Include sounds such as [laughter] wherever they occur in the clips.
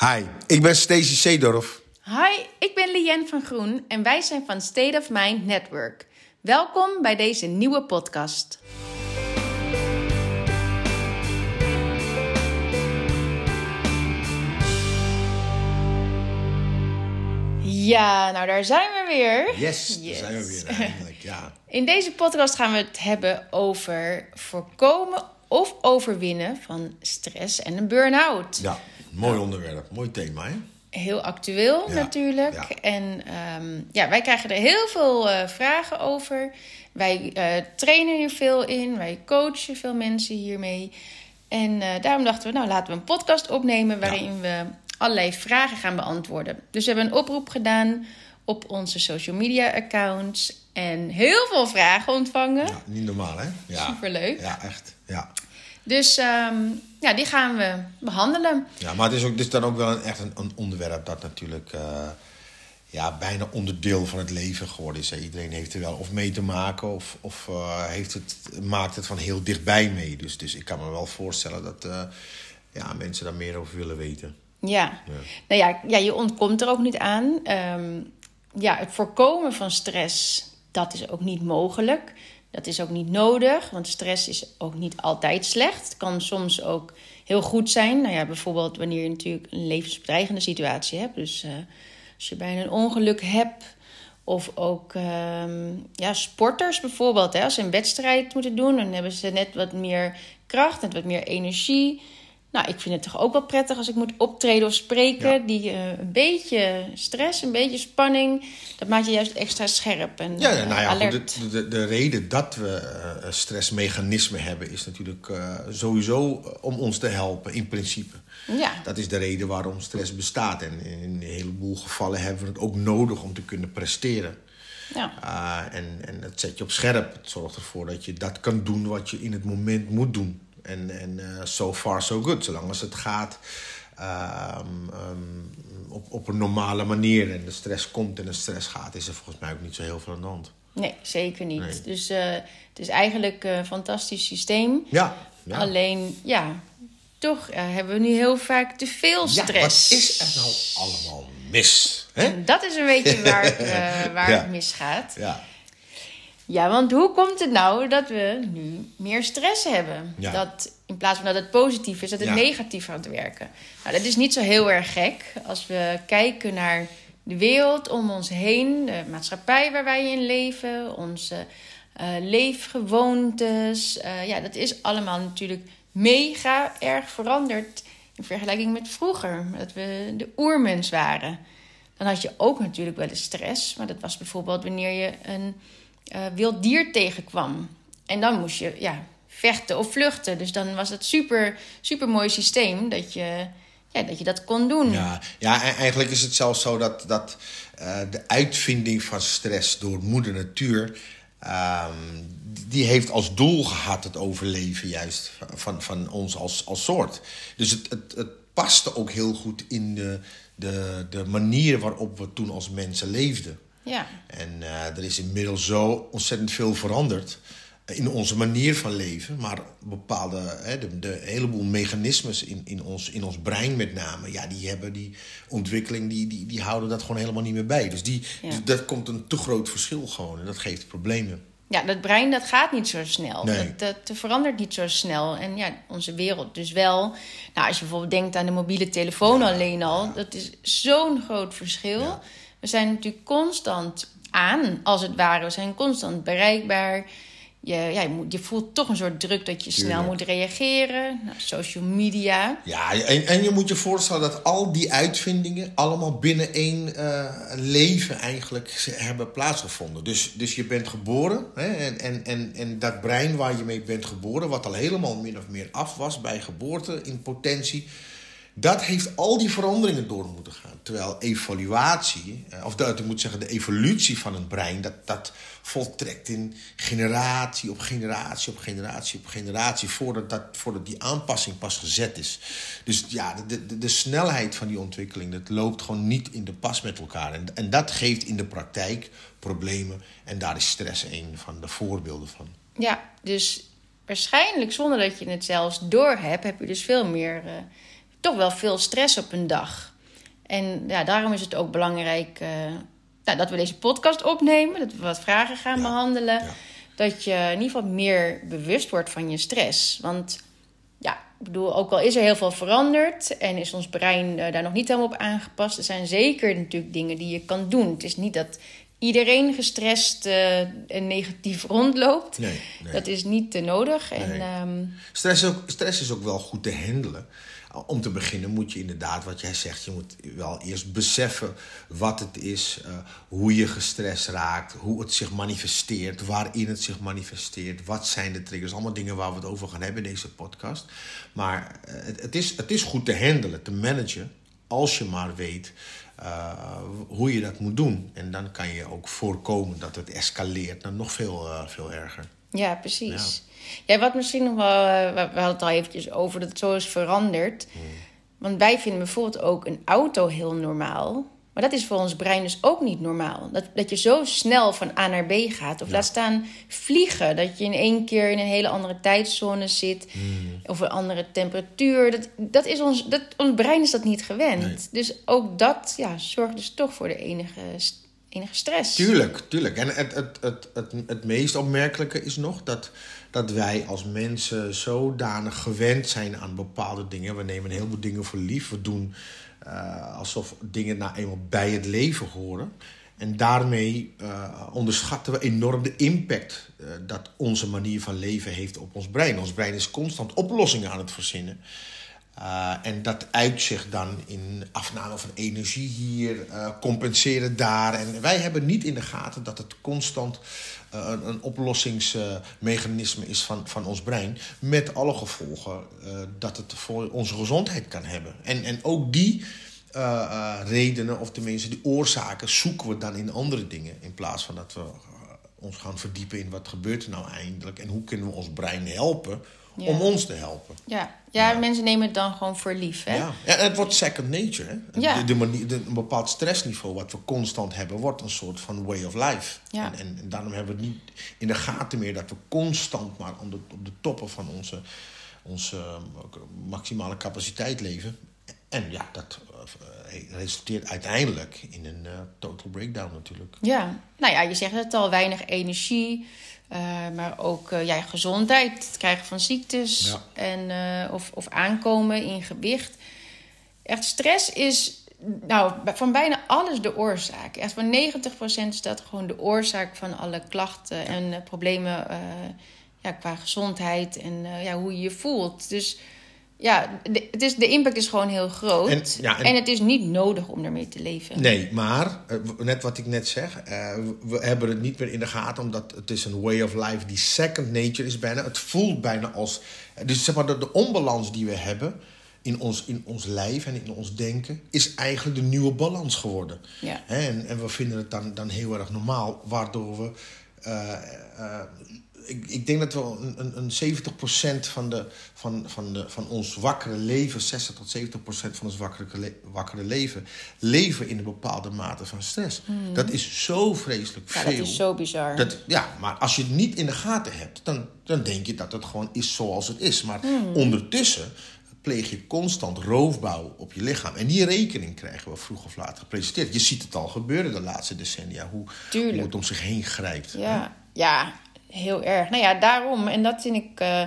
Hi, ik ben Stacey Seedorf. Hi, ik ben Lien van Groen en wij zijn van State of Mind Network. Welkom bij deze nieuwe podcast. Ja, nou daar zijn we weer. Yes, daar zijn we weer [laughs] eigenlijk, ja. In deze podcast gaan we het hebben over voorkomen of overwinnen van stress en een burn-out. Ja, mooi onderwerp, mooi thema hè? Heel actueel Ja, natuurlijk. ja. En ehm, ja, wij krijgen er heel veel eh, vragen over. Wij eh, trainen hier veel in. Wij coachen veel mensen hiermee. En eh, daarom dachten we, nou laten we een podcast opnemen waarin we allerlei vragen gaan beantwoorden. Dus we hebben een oproep gedaan op onze social media accounts. En heel veel vragen ontvangen. Ja, niet normaal hè? Ja. Superleuk. Ja, echt. Ja. Dus ehm, ja, die gaan we behandelen. ja, maar het is, ook, het is dan ook wel een, echt een, een onderwerp dat natuurlijk eh, ja, bijna onderdeel van het leven geworden is. hè. Iedereen heeft er wel of mee te maken of, of eh, heeft het, maakt het van heel dichtbij mee. Dus, dus ik kan me wel voorstellen dat eh, ja, mensen daar meer over willen weten. Ja. Nou ja, ja, je ontkomt er ook niet aan. Ehm, ja, het voorkomen van stress, dat is ook niet mogelijk. Dat is ook niet nodig, want stress is ook niet altijd slecht. Het kan soms ook heel goed zijn. Nou ja, bijvoorbeeld wanneer je natuurlijk een levensbedreigende situatie hebt. Dus eh, als je bijna een ongeluk hebt. Of ook ehm, ja, sporters bijvoorbeeld. Hè, als ze een wedstrijd moeten doen, dan hebben ze net wat meer kracht, net wat meer energie. Nou, ik vind het toch ook wel prettig als ik moet optreden of spreken. Ja. Die eh, een beetje stress, een beetje spanning, dat maakt je juist extra scherp en Ja, ja, eh, nou ja, goed, alert. de, de, de reden dat we eh, stressmechanismen hebben is natuurlijk eh, sowieso om ons te helpen in principe. Ja. Dat is de reden waarom stress bestaat. En in een heleboel gevallen hebben we het ook nodig om te kunnen presteren. Ja. Ah, en, en het zet je op scherp. Het zorgt ervoor dat je dat kan doen wat je in het moment moet doen. En, en eh, so far so good. Zolang als het gaat ehm, ehm, op, op een normale manier en de stress komt en de stress gaat, is er volgens mij ook niet zo heel veel aan de hand. Nee, zeker niet. Nee. Dus eh, het is eigenlijk een fantastisch systeem. Ja, ja. Alleen, ja, toch eh, hebben we nu heel vaak te veel Ja, stress. wat is er nou allemaal mis? Hè? En dat is een beetje waar, het, [laughs] waar Ja. het misgaat. Ja. Ja, want hoe komt het nou dat we nu meer stress hebben? Ja. Dat in plaats van dat het positief is, dat het Ja. negatief gaat werken. Nou, dat is niet zo heel erg gek. Als we kijken naar de wereld om ons heen, de maatschappij waar wij in leven, onze eh, leefgewoontes. eh, ja, dat is allemaal natuurlijk mega erg veranderd in vergelijking met vroeger, dat we de oermens waren. Dan had je ook natuurlijk wel eens stress. Maar dat was bijvoorbeeld wanneer je een eh, wild dier tegenkwam. En dan moest je ja, vechten of vluchten. Dus dan was het super, super mooi systeem dat je, ja, dat je dat kon doen. Ja, ja, e- eigenlijk is het zelfs zo dat, dat eh, de uitvinding van stress door moeder natuur... ehm, die heeft als doel gehad het overleven juist van, van ons als, als soort. Dus het, het, het paste ook heel goed in de, de, de manier waarop we toen als mensen leefden. Ja. En eh, er is inmiddels zo ontzettend veel veranderd in onze manier van leven. Maar bepaalde, hè, de, de heleboel mechanismes in, in, ons, in ons brein met name... ja, die hebben die ontwikkeling, die, die, die houden dat gewoon helemaal niet meer bij. Dus, die, Ja. dus dat komt een te groot verschil gewoon. En dat geeft problemen. Ja, dat brein dat gaat niet zo snel. Nee. Dat, dat, dat verandert niet zo snel. En ja, onze wereld dus wel. Nou, als je bijvoorbeeld denkt aan de mobiele telefoon alleen al, dat is zo'n groot verschil. We zijn natuurlijk constant aan, als het ware. We zijn constant bereikbaar. Je, ja, je, moet, je voelt toch een soort druk dat je snel Tuurlijk. moet reageren. Nou, social media. Ja, en, en je moet je voorstellen dat al die uitvindingen allemaal binnen één eh, leven eigenlijk hebben plaatsgevonden. Dus, dus je bent geboren hè, en, en, en, en dat brein waar je mee bent geboren, wat al helemaal min of meer af was bij geboorte in potentie, dat heeft al die veranderingen door moeten gaan. Terwijl evaluatie, eh, of dat ik moet zeggen, de evolutie van een brein, dat, dat voltrekt in generatie op generatie op generatie op generatie, voordat, dat, voordat die aanpassing pas gezet is. Dus ja, de, de, de snelheid van die ontwikkeling, dat loopt gewoon niet in de pas met elkaar. En, en dat geeft in de praktijk problemen. En daar is stress een van de voorbeelden van. Ja, dus waarschijnlijk zonder dat je het zelfs door hebt, heb je dus veel meer, eh, toch wel veel stress op een dag. En ja, daarom is het ook belangrijk uh, nou, dat we deze podcast opnemen, dat we wat vragen gaan behandelen. Dat je in ieder geval meer bewust wordt van je stress. Want ja, ik bedoel, ook al is er heel veel veranderd en is ons brein uh, daar nog niet helemaal op aangepast, er zijn zeker natuurlijk dingen die je kan doen. Het is niet dat iedereen gestrest uh, en negatief [laughs] rondloopt. Nee, nee. Dat is niet te nodig. En, um... stress, ook, stress is ook wel goed te handelen. Om te beginnen moet je inderdaad, wat jij zegt, je moet wel eerst beseffen wat het is, uh, hoe je gestrest raakt, hoe het zich manifesteert, waarin het zich manifesteert, wat zijn de triggers. Allemaal dingen waar we het over gaan hebben in deze podcast. Maar uh, het, het, is, het is goed te handelen, te managen, als je maar weet uh, hoe je dat moet doen. En dan kan je ook voorkomen dat het escaleert naar nog veel, veel erger. Ja, precies. Ja. Ja, wat misschien nog wel... Uh, we hadden het al eventjes over dat het zo is veranderd. Hmm. Want wij vinden bijvoorbeeld ook een auto heel normaal. Maar dat is voor ons brein dus ook niet normaal. Dat, dat je zo snel van A naar B gaat. Of laat staan vliegen. Dat je in één keer in een hele andere tijdzone zit. Mm. Of een andere temperatuur. Dat, dat is ons, dat, ons brein is dat niet gewend. Dus ook dat ja, zorgt dus toch voor de enige, enige stress. Tuurlijk, tuurlijk. En het, het, het, het, het meest opmerkelijke is nog dat dat wij als mensen zodanig gewend zijn aan bepaalde dingen. We nemen een heleboel dingen voor lief. We doen uh, alsof dingen nou eenmaal bij het leven horen. En daarmee uh, onderschatten we enorm de impact uh, dat onze manier van leven heeft op ons brein. Ons brein is constant oplossingen aan het verzinnen. Uh, en dat uitzicht dan in afname van energie hier, compenseren daar. En wij hebben niet in de gaten dat het constant een, een, oplossingsmechanisme is van, van ons brein. Met alle gevolgen dat het voor onze gezondheid kan hebben. En, en ook die redenen, of tenminste die oorzaken, zoeken we dan in andere dingen. In plaats van dat we ons gaan verdiepen in wat gebeurt er nou eindelijk. En hoe kunnen we ons brein helpen om ons te helpen. Ja. ja, ja, mensen nemen het dan gewoon voor lief. Hè? Ja. ja het wordt second nature. Hè? Ja. De, de manier, de, een bepaald stressniveau wat we constant hebben, wordt een soort van way of life. Ja. En, en, en, daarom hebben we het niet in de gaten meer dat we constant maar op de, op de toppen van onze, onze maximale capaciteit leven. En ja, dat uh, resulteert uiteindelijk in een uh, total breakdown natuurlijk. Ja, nou ja, je zegt het al, weinig energie, uh, maar ook ja, gezondheid, het krijgen van ziektes ja. en, of, of aankomen in gewicht. Echt, stress is nou, van bijna alles de oorzaak. Echt van 90% is dat gewoon de oorzaak van alle klachten en problemen ja, qua gezondheid en ja, hoe je je voelt. Dus ja, de, het is, de impact is gewoon heel groot. En, ja, en, het is niet nodig om ermee te leven. Nee, maar, eh, net wat ik net zeg, uh, we hebben het niet meer in de gaten, omdat het is een way of life die second nature is bijna. Het voelt bijna als. Dus zeg maar, de, de onbalans die we hebben in ons, in ons lijf en in ons denken, is eigenlijk de nieuwe balans geworden. Ja. En, en we vinden het dan, dan heel erg normaal, waardoor we. Uh, ik, ik denk dat we een, een, een 70% van, de, van, van, de, van ons wakkere leven, 60 tot 70% van ons wakkere, wakkere leven, leven in een bepaalde mate van stress. Hmm. Dat is zo vreselijk ja, veel. Dat is zo bizar. Dat, ja, maar als je het niet in de gaten hebt, dan, dan denk je dat het gewoon is zoals het is. Maar hmm. ondertussen pleeg je constant roofbouw op je lichaam. En die rekening krijgen we vroeg of laat gepresenteerd. Je ziet het al gebeuren de laatste decennia, hoe, hoe het om zich heen grijpt. Ja, ja heel erg. Nou ja, daarom. En dat vind ik. Uh,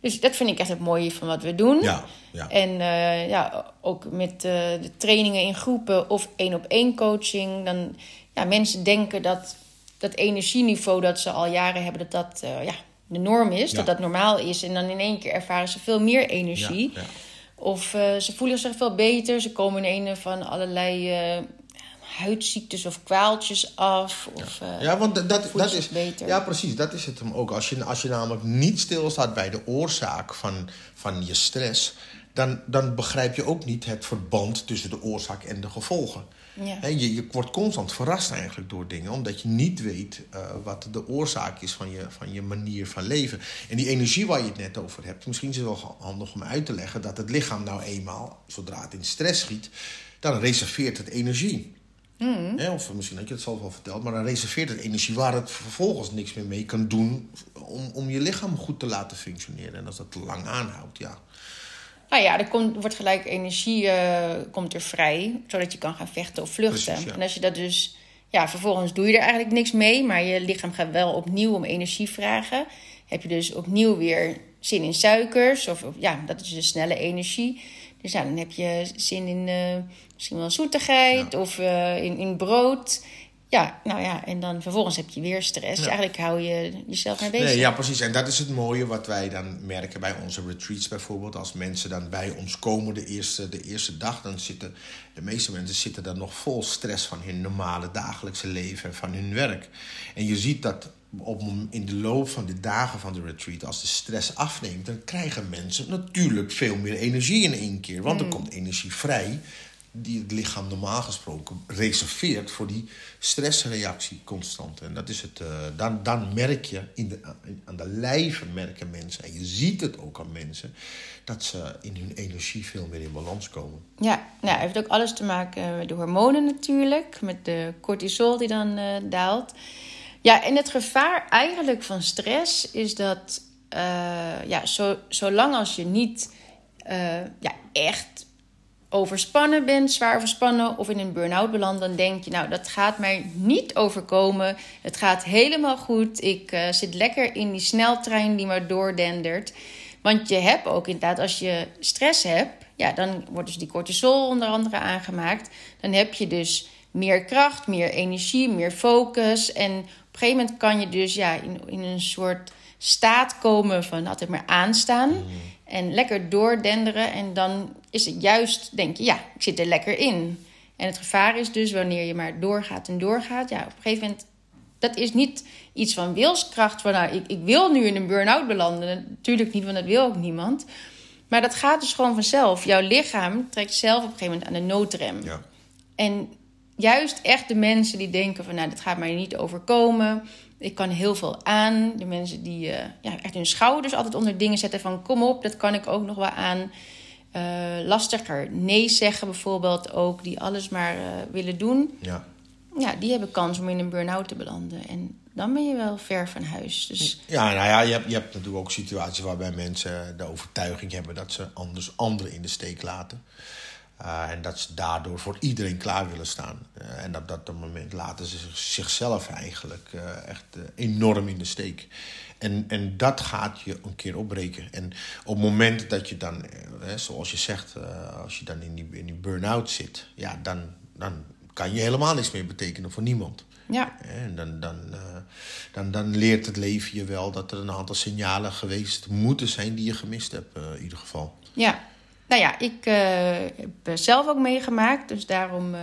dus dat vind ik echt het mooie van wat we doen. Ja, ja. En uh, ja, ook met uh, de trainingen in groepen of één op één coaching. Dan ja, mensen denken dat dat energieniveau dat ze al jaren hebben, dat dat ja, de norm is, ja. dat dat normaal is. En dan in één keer ervaren ze veel meer energie. Ja, of ze voelen zich veel beter. Ze komen in een van allerlei huidziektes of kwaaltjes af. Of, ja. Uh, ja, want dat, dat is. Beter. Ja, precies. Dat is het hem ook. Als je, als je namelijk niet stilstaat bij de oorzaak van, van je stress. Dan, dan begrijp je ook niet het verband tussen de oorzaak en de gevolgen. Ja. je, je wordt constant verrast eigenlijk door dingen, omdat je niet weet uh, wat de oorzaak is van je, van je manier van leven. En die energie waar je het net over hebt, misschien is het wel handig om uit te leggen dat het lichaam nou eenmaal, zodra het in stress schiet, dan reserveert het energie. Mm. of misschien had je het zelf al verteld, maar dan reserveert het energie waar het vervolgens niks meer mee kan doen om, om je lichaam goed te laten functioneren. En als dat te lang aanhoudt, ja, Nou ja, er komt, wordt gelijk energie uh, komt er vrij, zodat je kan gaan vechten of vluchten. Precies, ja. En als je dat dus, ja, vervolgens doe je er eigenlijk niks mee, maar je lichaam gaat wel opnieuw om energie vragen. Heb je dus opnieuw weer zin in suikers, of, of ja, dat is de snelle energie. Dus ja, dan heb je zin in uh, misschien wel zoetigheid of uh, in, in brood. Ja, nou ja, en dan vervolgens heb je weer stress. Ja. Eigenlijk hou je jezelf mee bezig. Nee, ja, precies. En dat is het mooie wat wij dan merken bij onze retreats bijvoorbeeld. Als mensen dan bij ons komen de eerste, de eerste dag, dan zitten de meeste mensen zitten dan nog vol stress van hun normale dagelijkse leven en van hun werk. En je ziet dat op, in de loop van de dagen van de retreat, als de stress afneemt, dan krijgen mensen natuurlijk veel meer energie in één keer. Want er komt energie vrij die het lichaam normaal gesproken reserveert voor die stressreactie constant. En dat is het, uh, dan, dan merk je, in de, aan de lijve merken mensen, en je ziet het ook aan mensen, dat ze in hun energie veel meer in balans komen. Ja, nou, heeft ook alles te maken met de hormonen natuurlijk, met de cortisol die dan uh, daalt. Ja, en het gevaar eigenlijk van stress is dat, uh, ja, zo, zolang als je niet ja, echt overspannen bent, zwaar overspannen of in een burn-out belandt, dan denk je, nou, dat gaat mij niet overkomen. Het gaat helemaal goed. Ik uh, zit lekker in die sneltrein die maar doordendert. Want je hebt ook inderdaad, als je stress hebt, ja, dan wordt dus die cortisol onder andere aangemaakt. Dan heb je dus meer kracht, meer energie, meer focus. En op een gegeven moment kan je dus ja, in, in een soort staat komen van altijd maar aanstaan. Mm. En lekker doordenderen. En dan is het juist, denk je, ja, ik zit er lekker in. En het gevaar is dus wanneer je maar doorgaat en doorgaat. Ja, op een gegeven moment, dat is niet iets van wilskracht. Van nou, ik, ik wil nu in een burn-out belanden. Natuurlijk niet, want dat wil ook niemand. Maar dat gaat dus gewoon vanzelf. Jouw lichaam trekt zelf op een gegeven moment aan de noodrem. Ja. En juist echt de mensen die denken van, nou, dat gaat mij niet overkomen. Ik kan heel veel aan. De mensen die uh, ja, echt hun schouders altijd onder dingen zetten van... kom op, dat kan ik ook nog wel aan. Uh, lastiger nee zeggen bijvoorbeeld ook. Die alles maar uh, willen doen. Ja. Ja, die hebben kans om in een burn-out te belanden. En dan ben je wel ver van huis. Dus... Ja, nou ja, je hebt, je hebt natuurlijk ook situaties waarbij mensen de overtuiging hebben... dat ze anders anderen in de steek laten. Uh, en dat ze daardoor voor iedereen klaar willen staan. Uh, en op dat moment laten ze zichzelf eigenlijk uh, echt enorm in de steek. En, en dat gaat je een keer opbreken. En op het moment dat je dan, zoals je zegt, als je dan in die, in die burn-out zit, ja, dan, dan kan je helemaal niks meer betekenen voor niemand. Ja. En dan, dan, dan, dan leert het leven je wel dat er een aantal signalen geweest moeten zijn die je gemist hebt, in ieder geval. Ja, nou ja, ik uh, heb zelf ook meegemaakt. Dus daarom uh,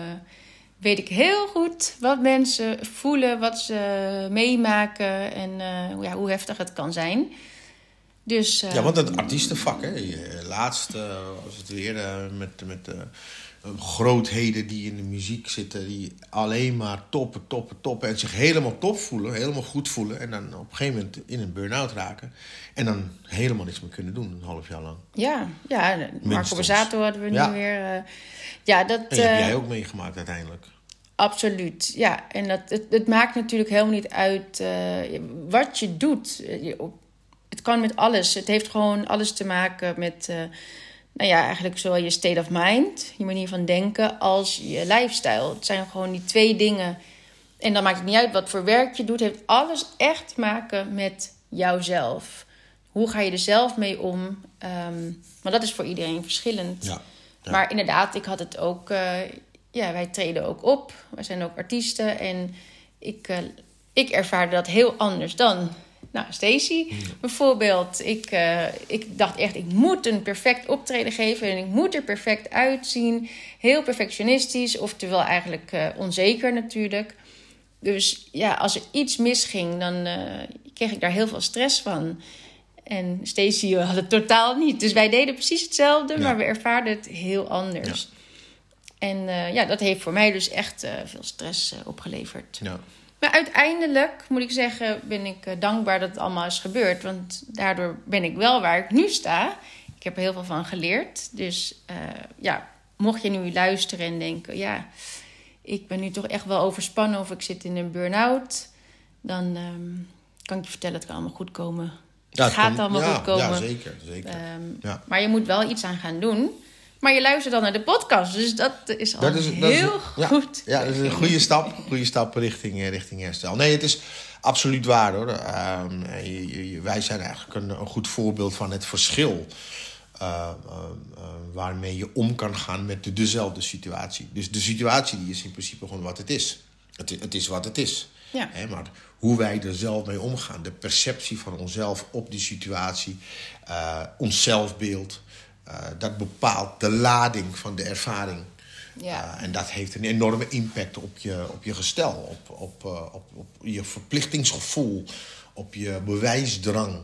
weet ik heel goed wat mensen voelen, wat ze meemaken en uh, ja, hoe heftig het kan zijn. Dus, ja, want het artiestenvak, hè? Laatst was het weer met, met grootheden die in de muziek zitten, die alleen maar toppen, toppen, toppen. En zich helemaal top voelen, helemaal goed voelen. En dan op een gegeven moment in een burn-out raken. En dan helemaal niks meer kunnen doen, een half jaar lang. Ja, ja Marco Borsato hadden we Ja. nu weer. uh, ja, dat, En dat heb uh, jij ook meegemaakt uiteindelijk. Absoluut, ja. En dat, het, het maakt natuurlijk helemaal niet uit uh, wat je doet. Je- Het kan met alles. Het heeft gewoon alles te maken met, uh, nou ja, eigenlijk zowel je state of mind, je manier van denken, als je lifestyle. Het zijn gewoon die twee dingen. En dan maakt het niet uit wat voor werk je doet. Het heeft alles echt te maken met jouzelf. Hoe ga je er zelf mee om? Um, maar dat is voor iedereen verschillend. Ja. Ja. Maar inderdaad, ik had het ook. Uh, ja, wij treden ook op. Wij zijn ook artiesten. En ik, uh, ik ervaarde dat heel anders dan. Nou, Stacey bijvoorbeeld. Ik, uh, ik dacht echt, ik moet een perfect optreden geven. En ik moet er perfect uitzien. Heel perfectionistisch. Oftewel eigenlijk uh, onzeker natuurlijk. Dus ja, als er iets misging, dan uh, kreeg ik daar heel veel stress van. En Stacey had het totaal niet. Dus wij deden precies hetzelfde, Ja. maar we ervaarden het heel anders. En uh, ja, dat heeft voor mij dus echt veel stress opgeleverd. Ja. Maar uiteindelijk, moet ik zeggen, ben ik uh, dankbaar dat het allemaal is gebeurd. Want daardoor ben ik wel waar ik nu sta. Ik heb er heel veel van geleerd. Dus uh, ja, mocht je nu luisteren en denken... ja, ik ben nu toch echt wel overspannen of ik zit in een burn-out... dan um, kan ik je vertellen, het kan allemaal goed komen. Ja, het gaat allemaal ja, goed komen. Ja, zeker. zeker. Ehm, Ja. Maar je moet wel iets aan gaan doen. Maar je luistert dan naar de podcast. Dus dat is al Dat is, dat is- heel ja, goed. Ja, dat is een goede stap. Goede stap richting, eh, richting herstel. Nee, het is absoluut waar hoor. Ehm, wij zijn eigenlijk een, een goed voorbeeld van het verschil. eh, eh, waarmee je om kan gaan met de, dezelfde situatie. Dus de situatie die is in principe gewoon wat het is. Het, het is wat het is. Ja. Hè, maar hoe wij er zelf mee omgaan, de perceptie van onszelf op die situatie, ons zelfbeeld, dat bepaalt de lading van de ervaring. Ja. Uh, en dat heeft een enorme impact op je, op je gestel, op, op, uh, op, op je verplichtingsgevoel, op je bewijsdrang,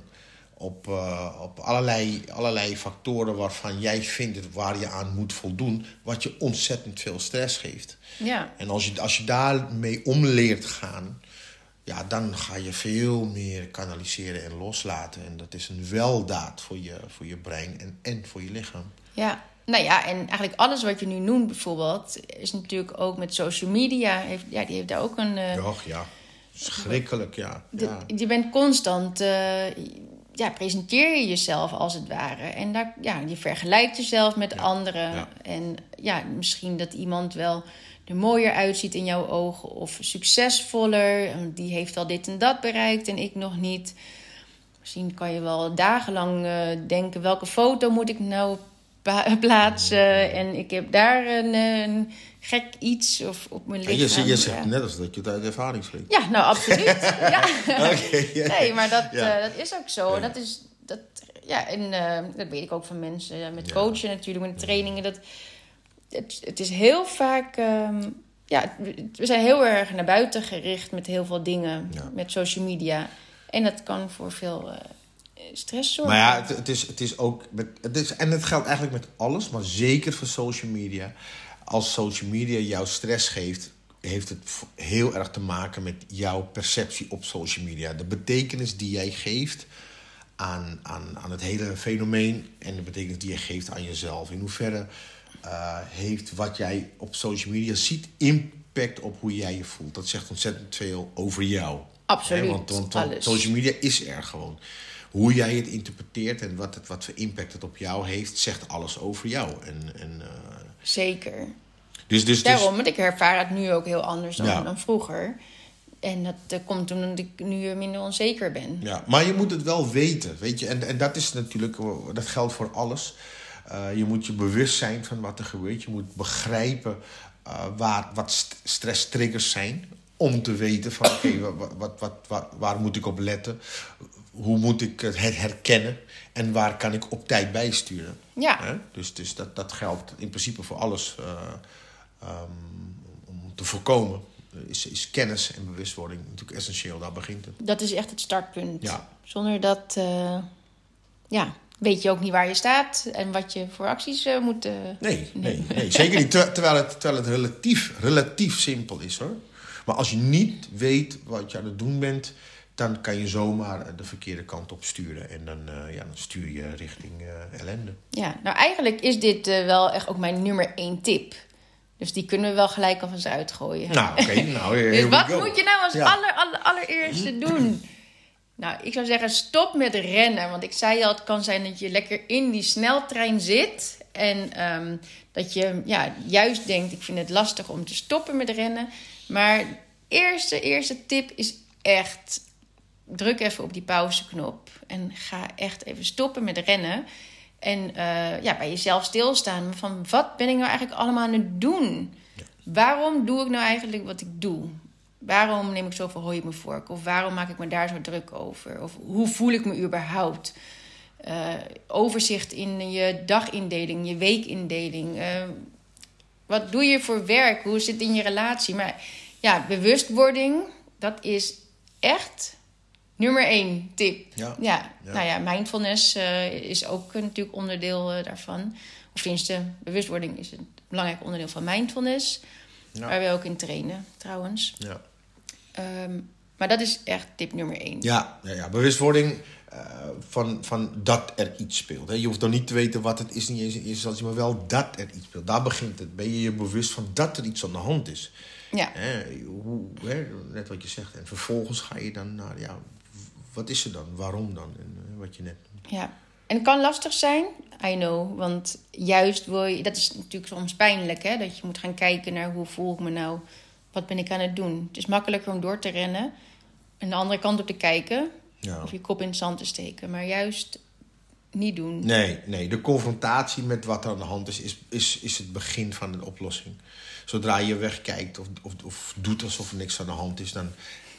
op, uh, op allerlei, allerlei factoren waarvan jij vindt waar je aan moet voldoen, wat je ontzettend veel stress geeft. Ja. En als je, als je daarmee om leert gaan, ja, dan ga je veel meer kanaliseren en loslaten. En dat is een weldaad voor je, voor je brein en, en voor je lichaam. Ja, nou ja, en eigenlijk alles wat je nu noemt bijvoorbeeld, is natuurlijk ook met social media. Heeft, ja, die heeft daar ook een. Uh, Och ja, schrikkelijk, ja. ja. De, je bent constant. Uh, ja, presenteer je jezelf als het ware. En daar, ja, je vergelijkt jezelf met ja. anderen. Ja. En ja, misschien dat iemand wel er mooier uitziet in jouw ogen of succesvoller. Die heeft al dit en dat bereikt en ik nog niet. Misschien kan je wel dagenlang uh, denken: welke foto moet ik nou [laughs] plaatsen? En ik heb daar een, een gek iets of op mijn lichaam. Ja, je, je zegt net als dat je het uit ervaring spreekt. Ja, nou absoluut. [laughs] ja. okay, yeah. Nee, maar dat, uh, dat is ook zo. Dat is, dat, ja, en uh, dat weet ik ook van mensen. Met coachen natuurlijk, met trainingen. Dat, het, het is heel vaak... Um, ja, we zijn heel erg naar buiten gericht met heel veel dingen. Met social media. En dat kan voor veel... Uh, stress zorgen. Maar ja, het, het, is, het is ook. Met, het is, en het geldt eigenlijk met alles, maar zeker voor social media. Als social media jou stress geeft, heeft het heel erg te maken met jouw perceptie op social media. De betekenis die jij geeft aan, aan, aan het hele fenomeen en de betekenis die je geeft aan jezelf. In hoeverre uh, heeft wat jij op social media ziet impact op hoe jij je voelt? Dat zegt ontzettend veel over jou. Absoluut. Want, want, want social media is er gewoon hoe jij het interpreteert en wat, het, wat voor impact het op jou heeft, zegt alles over jou. En, en, uh... Zeker. Dus, dus, Daarom, want ik ervaar het nu ook heel anders dan, ja. dan vroeger. En dat komt omdat ik nu minder onzeker ben. Ja, maar je moet het wel weten, weet je. En, en dat is natuurlijk, dat geldt voor alles. Uh, je moet je bewust zijn van wat er gebeurt. Je moet begrijpen waar, wat st stresstriggers zijn. Om te weten van, oké, okay, wat, wat, wat, waar moet ik op letten? hoe moet ik het herkennen en waar kan ik op tijd bijsturen? Ja. He? Dus, dus dat, dat geldt in principe voor alles uh, um, om te voorkomen. Is, is kennis en bewustwording natuurlijk essentieel, daar begint het. Dat is echt het startpunt. Ja. Zonder dat, uh, ja, weet je ook niet waar je staat en wat je voor acties uh, moet. Uh, nee, nee, nee, zeker niet. Ter, terwijl het, terwijl het relatief, relatief simpel is hoor. Maar als je niet weet wat je aan het doen bent, dan kan je zomaar de verkeerde kant op sturen. En dan, uh, ja, dan stuur je richting ellende. Ja, nou eigenlijk is dit wel echt ook mijn nummer één tip. Dus die kunnen we wel gelijk alvast uitgooien. Nou, oké. Okay, nou, [laughs] dus wat moet je nou als ja. aller, aller, allereerste doen? Nou, ik zou zeggen, stop met rennen. Want ik zei al, het kan zijn dat je lekker in die sneltrein zit. En um, dat je ja, juist denkt, ik vind het lastig om te stoppen met rennen. Maar eerste, eerste tip is echt druk even op die pauzeknop en ga echt even stoppen met rennen. En uh, ja, bij jezelf stilstaan. Van wat ben ik nou eigenlijk allemaal aan het doen? Waarom doe ik nou eigenlijk wat ik doe? Waarom neem ik zoveel hooi op mijn vork? Of waarom maak ik me daar zo druk over? Of hoe voel ik me überhaupt? Uh, overzicht in je dagindeling, je weekindeling. Uh, wat doe je voor werk? Hoe zit het in je relatie? Maar ja, bewustwording, dat is echt Nummer één tip. Ja. ja. ja. Nou ja, mindfulness uh, is ook natuurlijk onderdeel daarvan. Of tenminste, bewustwording is een belangrijk onderdeel van mindfulness. Ja. Waar we ook in trainen, trouwens. Ja. Um, maar dat is echt tip nummer één. Ja, ja, ja. bewustwording uh, van, van dat er iets speelt. Hè. Je hoeft dan niet te weten wat het is, niet eens in eerste instantie, maar wel dat er iets speelt. Daar begint het. Ben je je bewust van dat er iets aan de hand is. Ja. Hè, hoe, hè, net wat je zegt. En vervolgens ga je dan naar, ja, wat is er dan? Waarom dan? En, eh, wat je net Ja, en het kan lastig zijn, I know. Want juist wil je, dat is natuurlijk soms pijnlijk, hè? Dat je moet gaan kijken naar hoe voel ik me nou, wat ben ik aan het doen. Het is makkelijker om door te rennen en de andere kant op te kijken Ja. of je kop in het zand te steken. Maar juist niet doen. Nee, nee, de confrontatie met wat er aan de hand is, is, is, is het begin van de oplossing. Zodra je wegkijkt of, of, of doet alsof er niks aan de hand is, dan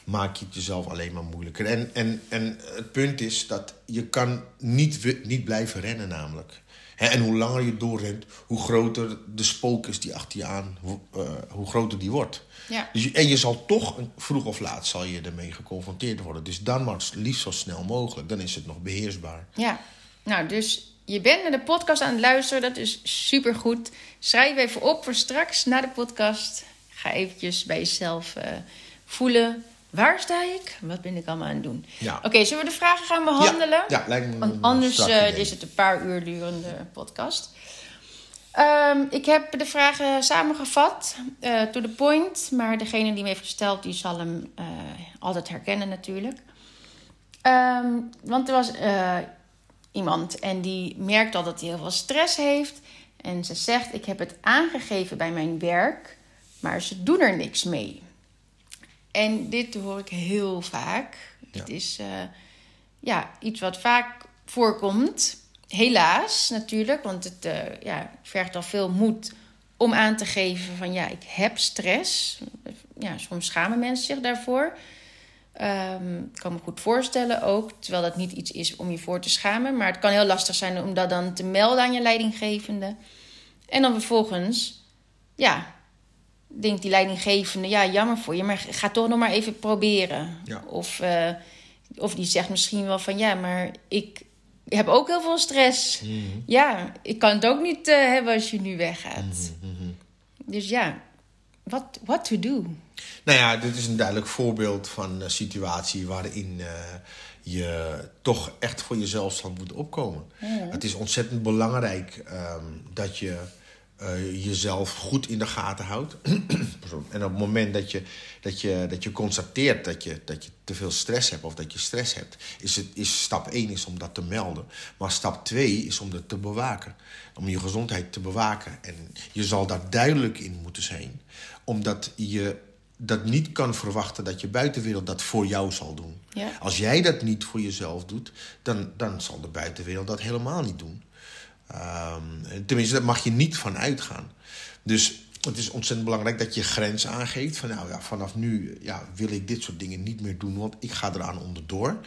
maak je het jezelf alleen maar moeilijker. En, en, en het punt is dat je kan niet, niet blijven rennen namelijk. En hoe langer je doorrent, hoe groter de spook is die achter je aan, hoe, eh, hoe groter die wordt. Ja. Dus en je zal toch, een- vroeg of laat, zal je ermee geconfronteerd worden. Dus dan maar liefst zo snel mogelijk. Dan is het nog beheersbaar. Ja, nou, dus je bent naar de podcast aan het luisteren. Dat is supergoed. Schrijf even op voor straks na de podcast. Ga eventjes bij jezelf eh, voelen. Waar sta ik? Wat ben ik allemaal aan het doen? Ja. Oké, zullen we de vragen gaan behandelen? Ja, ja, lijkt me Want een anders eh, is het een paar uur durende podcast. Ehm, ik heb de vragen samengevat, eh to the point. Maar degene die me heeft gesteld, die zal hem eh, altijd herkennen natuurlijk. Ehm, want er was eh, iemand en die merkt al dat hij heel veel stress heeft. En ze zegt, ik heb het aangegeven bij mijn werk, maar ze doen er niks mee. En dit hoor ik heel vaak. Ja. Het is eh, ja, iets wat vaak voorkomt. Helaas natuurlijk, want het eh, ja, vergt al veel moed om aan te geven van ja, ik heb stress. Ja, soms schamen mensen zich daarvoor. Ehm, ik kan me goed voorstellen ook, terwijl dat niet iets is om je voor te schamen. Maar het kan heel lastig zijn om dat dan te melden aan je leidinggevende. En dan vervolgens, ja, denkt die leidinggevende, ja, jammer voor je, maar ga toch nog maar even proberen. Ja. Of, eh, of die zegt misschien wel van, ja, maar ik heb ook heel veel stress. Mhm. Ja, ik kan het ook niet eh, hebben als je nu weggaat. Mhm, Dus ja, what, what to do? Nou ja, dit is een duidelijk voorbeeld van een situatie waarin eh, je toch echt voor jezelf zal moeten opkomen. Het is ontzettend belangrijk ehm, dat je eh, jezelf goed in de gaten houdt. [clears throat] En op het moment dat je, dat je, dat je constateert dat je, dat je te veel stress hebt of dat je stress hebt, is, het, is stap 1 is om dat te melden. Maar stap 2 is om dat te bewaken. Om je gezondheid te bewaken. En je zal daar duidelijk in moeten zijn, omdat je dat niet kan verwachten dat je buitenwereld dat voor jou zal doen. Ja. Als jij dat niet voor jezelf doet, dan, dan zal de buitenwereld dat helemaal niet doen. Ehm, tenminste, daar mag je niet van uitgaan. Dus het is ontzettend belangrijk dat je grens aangeeft. Van nou ja, vanaf nu ja, wil ik dit soort dingen niet meer doen, want ik ga eraan onderdoor.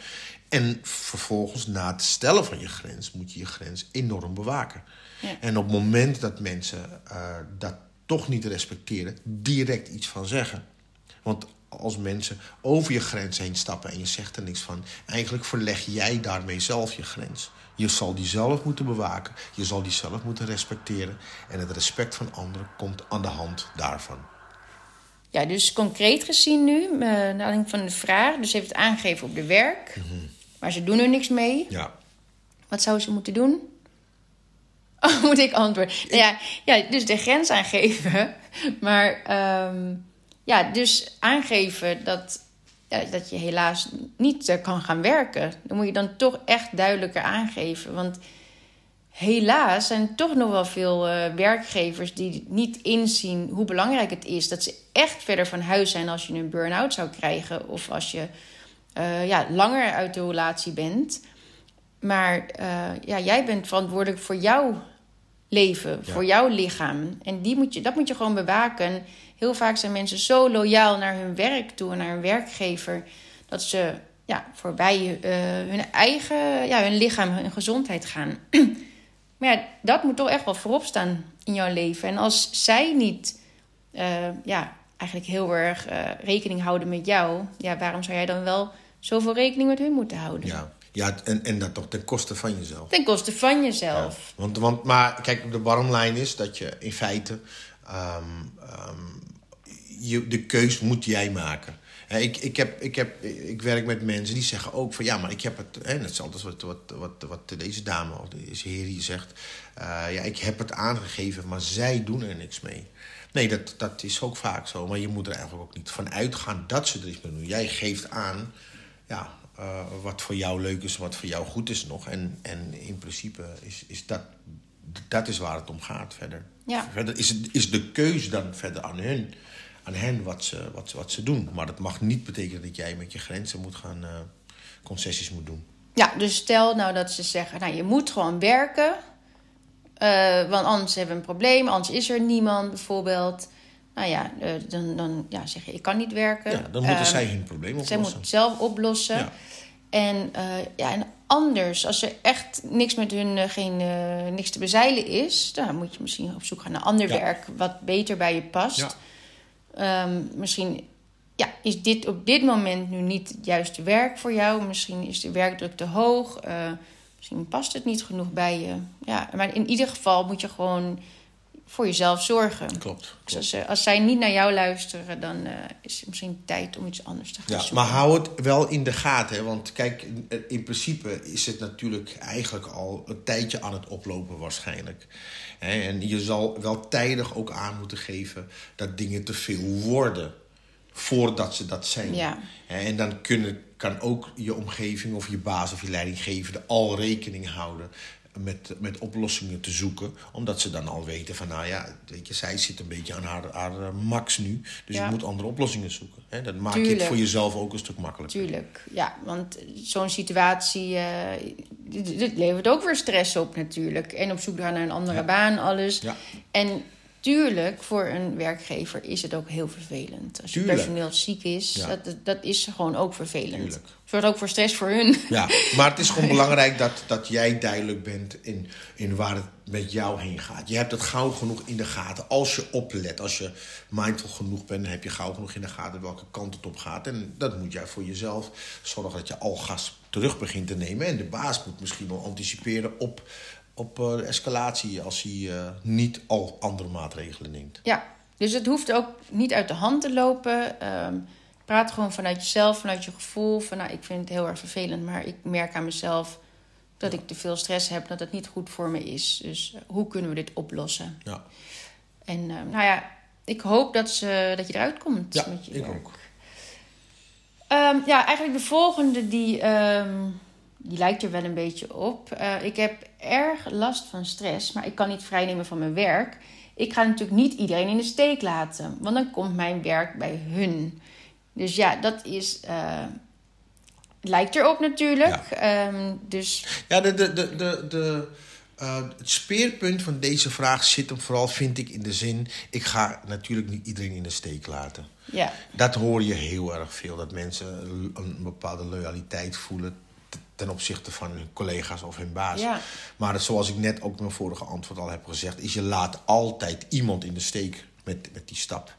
En vervolgens, na het stellen van je grens, moet je je grens enorm bewaken. Ja. En op het moment dat mensen eh, dat toch niet respecteren, direct iets van zeggen. Want als mensen over je grens heen stappen en je zegt er niks van, eigenlijk verleg jij daarmee zelf je grens. Je zal die zelf moeten bewaken, je zal die zelf moeten respecteren. En het respect van anderen komt aan de hand daarvan. Ja, dus concreet gezien nu, eh, naar aanleiding van de vraag, dus heeft het aangegeven op de werk, maar ze doen er niks mee. Ja, Wat zou ze moeten doen? Oh, [laughs] moet ik antwoorden? Nou ja, ja, dus de grens aangeven. [laughs] Maar ehm, ja, dus aangeven dat, ja, dat je helaas niet eh, kan gaan werken. Dan moet je dan toch echt duidelijker aangeven. Want helaas zijn er toch nog wel veel eh, werkgevers die niet inzien hoe belangrijk het is dat ze echt verder van huis zijn als je een burn-out zou krijgen of als je eh, ja, langer uit de relatie bent. Maar ja, jij bent verantwoordelijk voor jouw leven, Ja. voor jouw lichaam. En die moet je, dat moet je gewoon bewaken. Heel vaak zijn mensen zo loyaal naar hun werk toe en naar hun werkgever, dat ze ja, voorbij eh, hun eigen, ja, hun lichaam, hun gezondheid gaan. [clears throat] maar ja, dat moet toch echt wel voorop staan in jouw leven. En als zij niet, eh, ja, eigenlijk heel erg eh, rekening houden met jou, ja, waarom zou jij dan wel zoveel rekening met hun moeten houden? ja. ja en, en dat toch ten koste van jezelf. Ten koste van jezelf. Want, want, maar kijk, de bottomline is dat je in feite... ehm, ehm, je, de keus moet jij maken. Ik, ik, heb, ik, heb, ik werk met mensen die zeggen ook van... ja, maar ik heb het... Hè, net zoals wat, wat, wat, wat deze dame of deze heer hier zegt... eh, ja, ik heb het aangegeven, maar zij doen er niks mee. Nee, dat, dat is ook vaak zo. Maar je moet er eigenlijk ook niet van uitgaan dat ze er iets mee doen. Jij geeft aan... Ja, eh, wat voor jou leuk is, wat voor jou goed is nog. En, en in principe is, is dat, dat is waar het om gaat verder. Ja. Verder is, het, is de keus dan verder aan hun, aan hen wat ze, wat, wat ze doen. Maar dat mag niet betekenen dat jij met je grenzen moet gaan, eh, concessies moet doen. Ja, dus stel nou dat ze zeggen, nou je moet gewoon werken. eh, want anders hebben we een probleem, anders is er niemand bijvoorbeeld. Nou ja, eh, dan, dan ja, zeg je, ik kan niet werken. Ja, dan moeten Ehm, zij hun probleem Zij oplossen. moet het zelf oplossen. Ja. En, ja, en anders, als er echt niks met hun eh, geen, eh, niks te bezeilen is, dan moet je misschien op zoek gaan naar ander Ja. werk wat beter bij je past. Ja. Ehm, misschien ja, is dit op dit moment nu niet het juiste werk voor jou. Misschien is de werkdruk te hoog. eh, misschien past het niet genoeg bij je. Ja, maar in ieder geval moet je gewoon voor jezelf zorgen. Klopt. Dus als, ze- als zij niet naar jou luisteren, dan eh, is het misschien tijd om iets anders te gaan Ja, zoeken. maar hou het wel in de gaten. Hè? Want kijk, in, in principe is het natuurlijk eigenlijk al een tijdje aan het oplopen waarschijnlijk. En je zal wel tijdig ook aan moeten geven dat dingen te veel worden. Voordat ze dat zijn. Ja. En dan kunnen, kan ook je omgeving of je baas of je leidinggevende al rekening houden met, met oplossingen te zoeken. Omdat ze dan al weten van, nou ja, weet je, zij zit een beetje aan haar, haar eh, max nu. Dus Ja. je moet andere oplossingen zoeken. Hè? Dat maakt het voor jezelf ook een stuk makkelijker. Tuurlijk, ja, want zo'n situatie, eh, dit, dit levert ook weer stress op natuurlijk. En op zoek naar een andere Ja. baan, alles. Ja. En tuurlijk, voor een werkgever is het ook heel vervelend. Als je personeel ziek is, Ja. dat, dat is gewoon ook vervelend. Tuurlijk. Zorgt ook voor stress voor hun. Ja, maar het is gewoon [laughs] belangrijk dat, dat jij duidelijk bent in, in waar het met jou heen gaat. Je hebt het gauw genoeg in de gaten. Als je oplet, als je mindful genoeg bent, heb je gauw genoeg in de gaten welke kant het op gaat. En dat moet jij voor jezelf zorgen dat je al gas terug begint te nemen. En de baas moet misschien wel anticiperen op, op eh, de escalatie als hij eh, niet al andere maatregelen neemt. Ja, dus het hoeft ook niet uit de hand te lopen. Ehm, praat gewoon vanuit jezelf, vanuit je gevoel. Van, nou, ik vind het heel erg vervelend, maar ik merk aan mezelf dat ik te veel stress heb, dat het niet goed voor me is. Dus hoe kunnen we dit oplossen? Ja, En eh, nou ja, ik hoop dat, ze, dat je eruit komt ja met je ik werk. ook. Ehm, ja, eigenlijk de volgende, die, ehm, die lijkt er wel een beetje op. Eh, ik heb erg last van stress, maar ik kan niet vrijnemen van mijn werk. Ik ga natuurlijk niet iedereen in de steek laten, want dan komt mijn werk bij hun. Dus ja, dat is. eh, lijkt erop natuurlijk. Ehm, dus Ja, de, de, de, de, de, eh, het speerpunt van deze vraag zit hem vooral, vind ik, in de zin... ik ga natuurlijk niet iedereen in de steek laten. ja, Dat hoor je heel erg veel, dat mensen een bepaalde loyaliteit voelen... ten opzichte van hun collega's of hun baas. Ja. Maar zoals ik net ook in mijn vorige antwoord al heb gezegd... is je laat altijd iemand in de steek met, met die stap.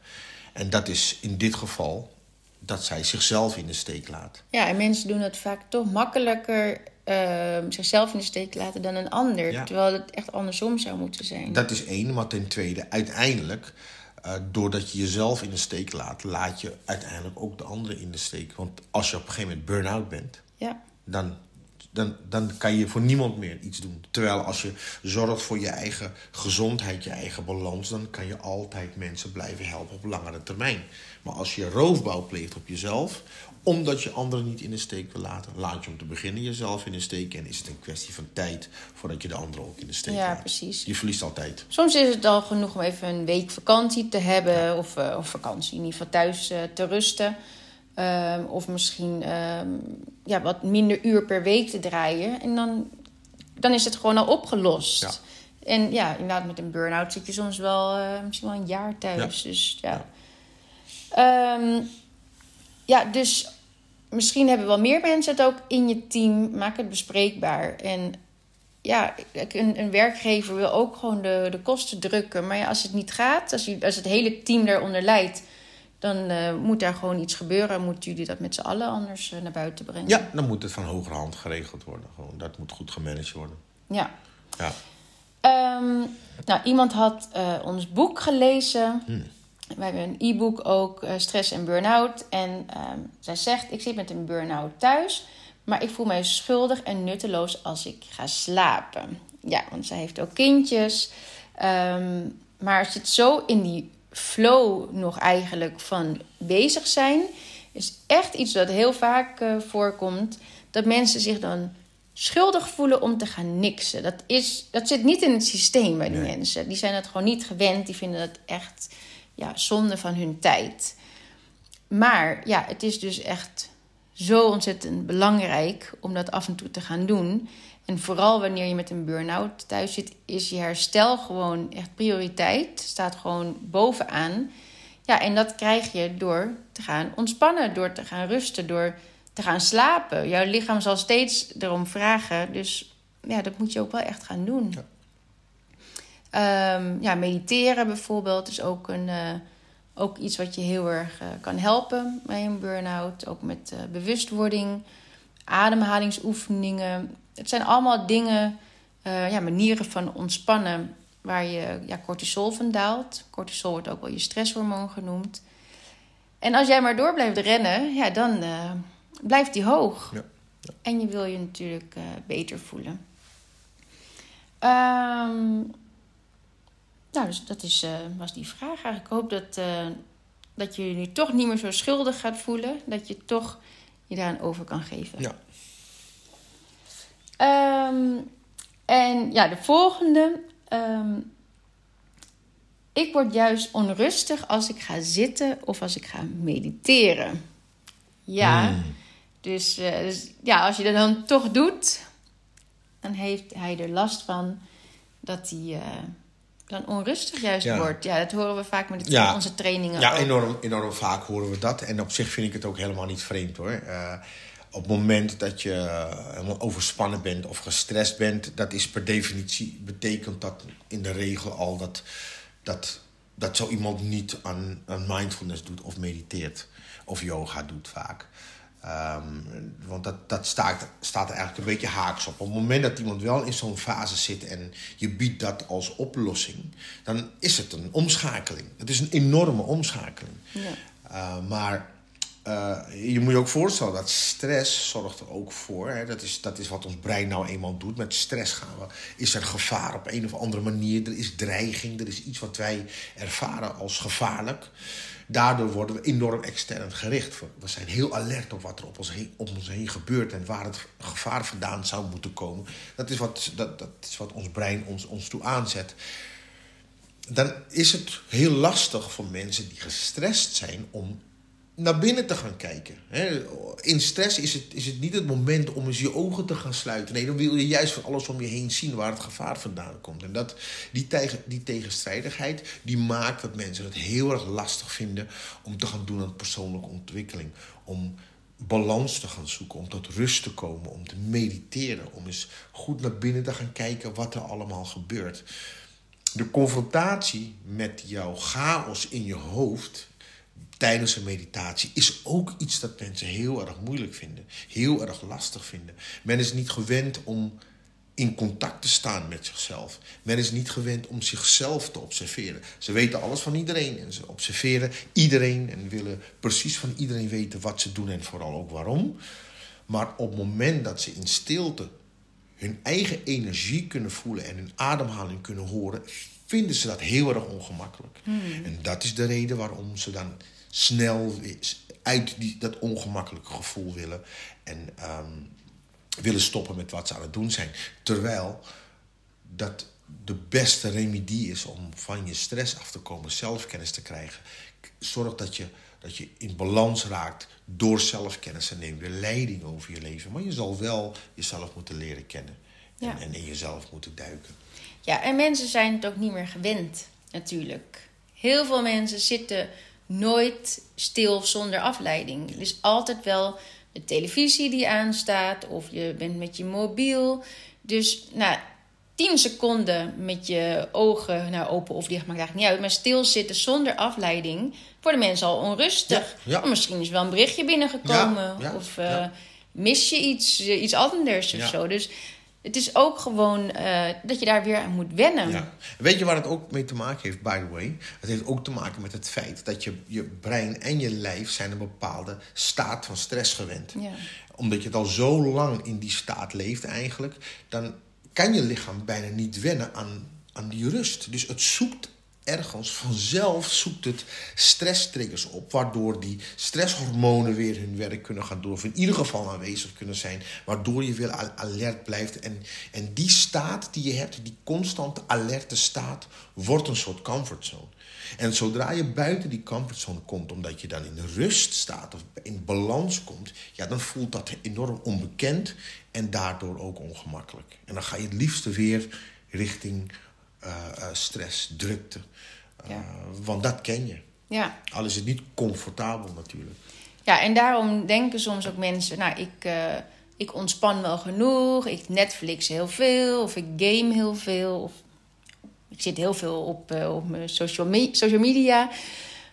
En dat is in dit geval dat zij zichzelf in de steek laat. ja, en mensen doen het vaak toch makkelijker ehm, zichzelf in de steek laten dan een ander. Ja. Terwijl het echt andersom zou moeten zijn. Dat is één, maar ten tweede, uiteindelijk, eh, doordat je jezelf in de steek laat, laat je uiteindelijk ook de anderen in de steek. Want als je op een gegeven moment burn-out bent, Ja. dan, dan, dan kan je voor niemand meer iets doen. Terwijl als je zorgt voor je eigen gezondheid, je eigen balans, dan kan je altijd mensen blijven helpen op langere termijn. Maar als je roofbouw pleegt op jezelf, omdat je anderen niet in de steek wil laten, laat je om te beginnen jezelf in de steek. En is het een kwestie van tijd voordat je de anderen ook in de steek Ja, laat. precies. Je verliest altijd. Soms is het al genoeg om even een week vakantie te hebben. Of, eh, of vakantie, in ieder geval thuis eh, te rusten. Ehm, of misschien ehm, ja, wat minder uur per week te draaien. En dan, dan is het gewoon al opgelost. Ja. En ja, inderdaad, met een burn-out zit je soms wel eh, misschien wel een jaar thuis. Dus ja. Ehm, ja, dus misschien hebben wel meer mensen het ook in je team. Maak het bespreekbaar. En ja, een, een werkgever wil ook gewoon de, de kosten drukken. Maar ja, als het niet gaat, als, je, als het hele team daaronder leidt, dan eh, moet daar gewoon iets gebeuren. Moeten jullie dat met z'n allen anders eh, naar buiten brengen? Ja, dan moet het van hogerhand geregeld worden. Gewoon, dat moet goed gemanaged worden. Ja. Ja. Ehm, nou, iemand had eh, ons boek gelezen. We hebben een e-book ook, Stress en Burn-out. En ehm, zij zegt, ik zit met een burn-out thuis... maar ik voel mij schuldig en nutteloos als ik ga slapen. Ja, want zij heeft ook kindjes. Ehm, maar zit zo in die flow nog eigenlijk van bezig zijn... is echt iets dat heel vaak uh, voorkomt. Dat mensen zich dan schuldig voelen om te gaan niksen. Dat, is, dat zit niet in het systeem bij die mensen. Die zijn het gewoon niet gewend. Die vinden het echt ja, zonde van hun tijd. Maar ja, het is dus echt zo ontzettend belangrijk om dat af en toe te gaan doen. En vooral wanneer je met een burn-out thuis zit, is je herstel gewoon echt prioriteit. Staat gewoon bovenaan. Ja, en dat krijg je door te gaan ontspannen, door te gaan rusten, door te gaan slapen. Jouw lichaam zal steeds erom vragen. Dus ja, dat moet je ook wel echt gaan doen. Ja, ehm, ja mediteren bijvoorbeeld is ook, een, uh, ook iets wat je heel erg uh, kan helpen bij een burn-out. Ook met uh, bewustwording, ademhalingsoefeningen. Het zijn allemaal dingen, ja, manieren van ontspannen waar je ja, cortisol van daalt. Cortisol wordt ook wel je stresshormoon genoemd. En als jij maar door blijft rennen, ja, dan blijft die hoog. Ja. ja. En je wil je natuurlijk uh, beter voelen. Um, nou, dus dat is, uh, was die vraag eigenlijk. Ik hoop dat, dat je je nu toch niet meer zo schuldig gaat voelen. Dat je toch je daar een over kan geven. Ja. Um, en ja, de volgende. Um, ik word juist onrustig als ik ga zitten of als ik ga mediteren. Ja. Hmm. Dus, uh, dus, ja, als je dat dan toch doet, dan heeft hij er last van dat hij uh, dan onrustig juist wordt. Ja, dat horen we vaak met ja. onze trainingen. Ja, enorm, enorm vaak horen we dat. En op zich vind ik het ook helemaal niet vreemd hoor. Uh, op het moment dat je helemaal overspannen bent of gestrest bent, dat is per definitie, betekent dat in de regel al dat, dat, dat zo iemand niet aan, aan mindfulness doet of mediteert of yoga doet vaak. Um, want dat, dat staat, staat er eigenlijk een beetje haaks op. Op het moment dat iemand wel in zo'n fase zit en je biedt dat als oplossing, dan is het een omschakeling. Het is een enorme omschakeling. Ja. Uh, maar uh, je moet je ook voorstellen dat stress zorgt er ook voor. Hè, dat, is, dat is wat ons brein nou eenmaal doet. Met stress gaan we, is er gevaar op een of andere manier. Er is dreiging, er is iets wat wij ervaren als gevaarlijk. Daardoor worden we enorm extern gericht. We zijn heel alert op wat er op ons heen, op ons heen gebeurt en waar het gevaar vandaan zou moeten komen. Dat is wat, dat, dat is wat ons brein ons, ons toe aanzet. Dan is het heel lastig voor mensen die gestrest zijn om naar binnen te gaan kijken. In stress is het, is het niet het moment om eens je ogen te gaan sluiten. Nee, dan wil je juist van alles om je heen zien waar het gevaar vandaan komt. En dat, die, tegen, die tegenstrijdigheid die maakt dat mensen het heel erg lastig vinden om te gaan doen aan persoonlijke ontwikkeling. Om balans te gaan zoeken, om tot rust te komen, om te mediteren, om eens goed naar binnen te gaan kijken wat er allemaal gebeurt. De confrontatie met jouw chaos in je hoofd tijdens een meditatie is ook iets dat mensen heel erg moeilijk vinden. Heel erg lastig vinden. Men is niet gewend om in contact te staan met zichzelf. Men is niet gewend om zichzelf te observeren. Ze weten alles van iedereen en ze observeren iedereen en willen precies van iedereen weten wat ze doen en vooral ook waarom. Maar op het moment dat ze in stilte hun eigen energie kunnen voelen en hun ademhaling kunnen horen, vinden ze dat heel erg ongemakkelijk. Hmm. En dat is de reden waarom ze dan snel uit die, dat ongemakkelijke gevoel willen. En ehm, willen stoppen met wat ze aan het doen zijn. Terwijl dat de beste remedie is om van je stress af te komen, zelfkennis te krijgen. Zorg dat je, dat je in balans raakt door zelfkennis en neem de leiding over je leven. Maar je zal wel jezelf moeten leren kennen. En, en in jezelf moeten duiken. Ja, en mensen zijn het ook niet meer gewend, natuurlijk. Heel veel mensen zitten nooit stil zonder afleiding. Er is altijd wel de televisie die aanstaat of je bent met je mobiel. Dus nou, 10 seconden met je ogen nou, open of dicht maakt eigenlijk niet uit. Maar stilzitten zonder afleiding worden mensen al onrustig. Ja, Misschien is wel een berichtje binnengekomen. of uh, mis je iets, iets anders of zo. Dus het is ook gewoon uh, dat je daar weer aan moet wennen. Ja. Weet je waar het ook mee te maken heeft, by the way? Het heeft ook te maken met het feit dat je, je brein en je lijf zijn een bepaalde staat van stress gewend. Ja. Omdat je het al zo lang in die staat leeft eigenlijk, dan kan je lichaam bijna niet wennen aan, aan die rust. Dus het zoekt ergens vanzelf zoekt het stresstriggers op, waardoor die stresshormonen weer hun werk kunnen gaan doen, of in ieder geval aanwezig kunnen zijn, waardoor je weer alert blijft. En, en die staat die je hebt, die constante alerte staat, wordt een soort comfortzone. En zodra je buiten die comfortzone komt, omdat je dan in rust staat of in balans komt, ja, dan voelt dat enorm onbekend en daardoor ook ongemakkelijk. En dan ga je het liefste weer richting stress, drukte. Uh, Want dat ken je. Ja. Al is het niet comfortabel natuurlijk. Ja, en daarom denken soms ook mensen, nou, ik, ik ontspan wel genoeg, ik Netflix heel veel, of ik game heel veel, of ik zit heel veel op, uh, op mijn social, me social media.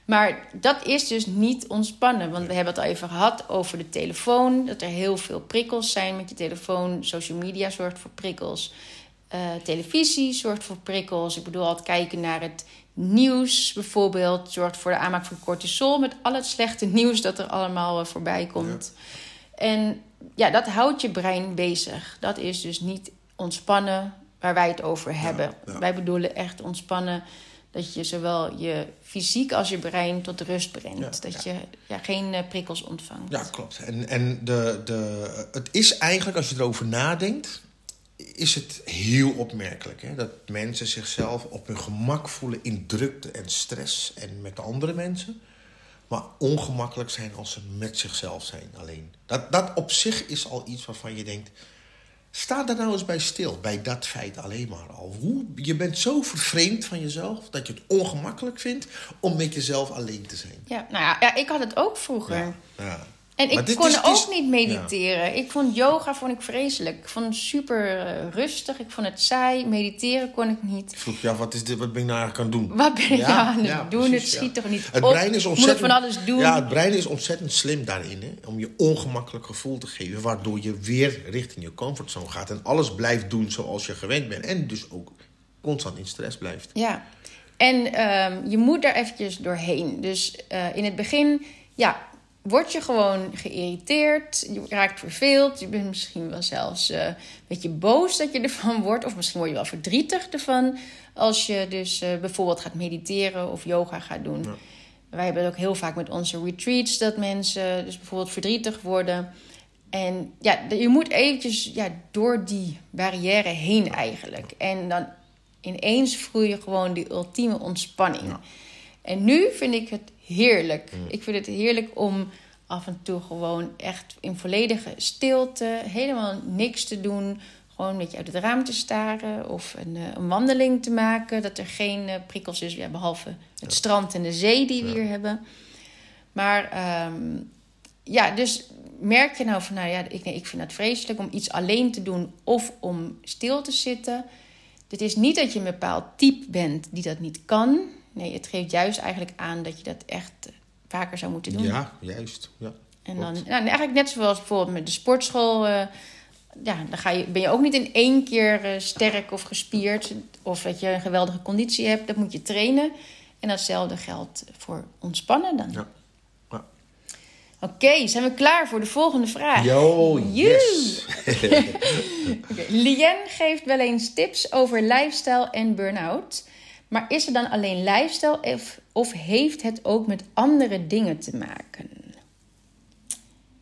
Maar dat is dus niet ontspannen. Want we hebben het al even gehad over de telefoon. Dat er heel veel prikkels zijn met je telefoon. Social media zorgt voor prikkels. Uh, televisie zorgt voor prikkels. Ik bedoel, altijd kijken naar het nieuws bijvoorbeeld. Zorgt voor de aanmaak van cortisol. Met al het slechte [laughs] nieuws dat er allemaal uh, voorbij komt. En ja, dat houdt je brein bezig. Dat is dus niet ontspannen waar wij het over hebben. Wij bedoelen echt ontspannen. Dat je zowel je fysiek als je brein tot rust brengt. dat je ja, geen eh, prikkels ontvangt. Ja, klopt. En, en de, de, het is eigenlijk, als je erover nadenkt, is het heel opmerkelijk. Hè? Dat mensen zichzelf op hun gemak voelen in drukte en stress en met andere mensen. Maar ongemakkelijk zijn als ze met zichzelf zijn alleen. Dat, dat op zich is al iets waarvan je denkt Sta daar nou eens bij stil, bij dat feit alleen maar al. Hoe, je bent zo vervreemd van jezelf dat je het ongemakkelijk vindt om met jezelf alleen te zijn. Ja, nou ja, ja ik had het ook vroeger. Ja, ja. En ik kon ook niet mediteren. Ik vond yoga vond ik vreselijk. Ik vond het super eh, rustig. Ik vond het saai. Mediteren kon ik niet. Ik vroeg je af, wat, is dit, wat ben ik nou eigenlijk aan het doen? Wat ben ik nou aan het doen? het schiet toch niet het Brein is ontzettend, van alles doen? Ja, het brein is ontzettend slim daarin. Hè? Om je ongemakkelijk gevoel te geven. Waardoor je weer richting je comfortzone gaat. En alles blijft doen zoals je gewend bent. En dus ook constant in stress blijft. Ja. En um, je moet daar eventjes doorheen. Dus uh, in het begin... Ja, word je gewoon geïrriteerd, je raakt verveeld, je bent misschien wel zelfs uh, een beetje boos dat je ervan [laughs] wordt, of misschien word je wel verdrietig ervan als je dus uh, bijvoorbeeld gaat mediteren of yoga gaat doen. Ja. Wij hebben ook heel vaak met onze retreats dat mensen dus bijvoorbeeld verdrietig worden. En ja, je moet eventjes ja, door die barrière heen eigenlijk. En dan ineens voel je gewoon die ultieme ontspanning. Ja. En nu vind ik het heerlijk. Mm. Ik vind het heerlijk om af en toe gewoon echt in volledige stilte, helemaal niks te doen. Gewoon een beetje uit het raam te staren of een, eh, een wandeling te maken. Dat er geen uh, prikkels is, ja, behalve het strand en de zee die we hier hebben. Maar ehm, ja, dus merk je nou van, nou ja, ik, nee, ik vind het vreselijk om iets alleen te doen of om stil te zitten. Het is niet dat je een bepaald type bent die dat niet kan. Nee, het geeft juist eigenlijk aan dat je dat echt eh, vaker zou moeten doen. Ja, juist. Ja, en dan, nou, eigenlijk net zoals bijvoorbeeld met de sportschool. Uh, ja, dan ga je, ben je ook niet in één keer uh, sterk of gespierd. Of dat je een geweldige conditie hebt. Dat moet je trainen. En datzelfde geldt voor ontspannen dan. Ja. ja. Oké, okay, zijn we klaar voor de volgende vraag? Yo, yes. [laughs] okay. Lien geeft wel eens tips over lifestyle en burn-out. Maar is er dan alleen lifestyle of, heeft het ook met andere dingen te maken?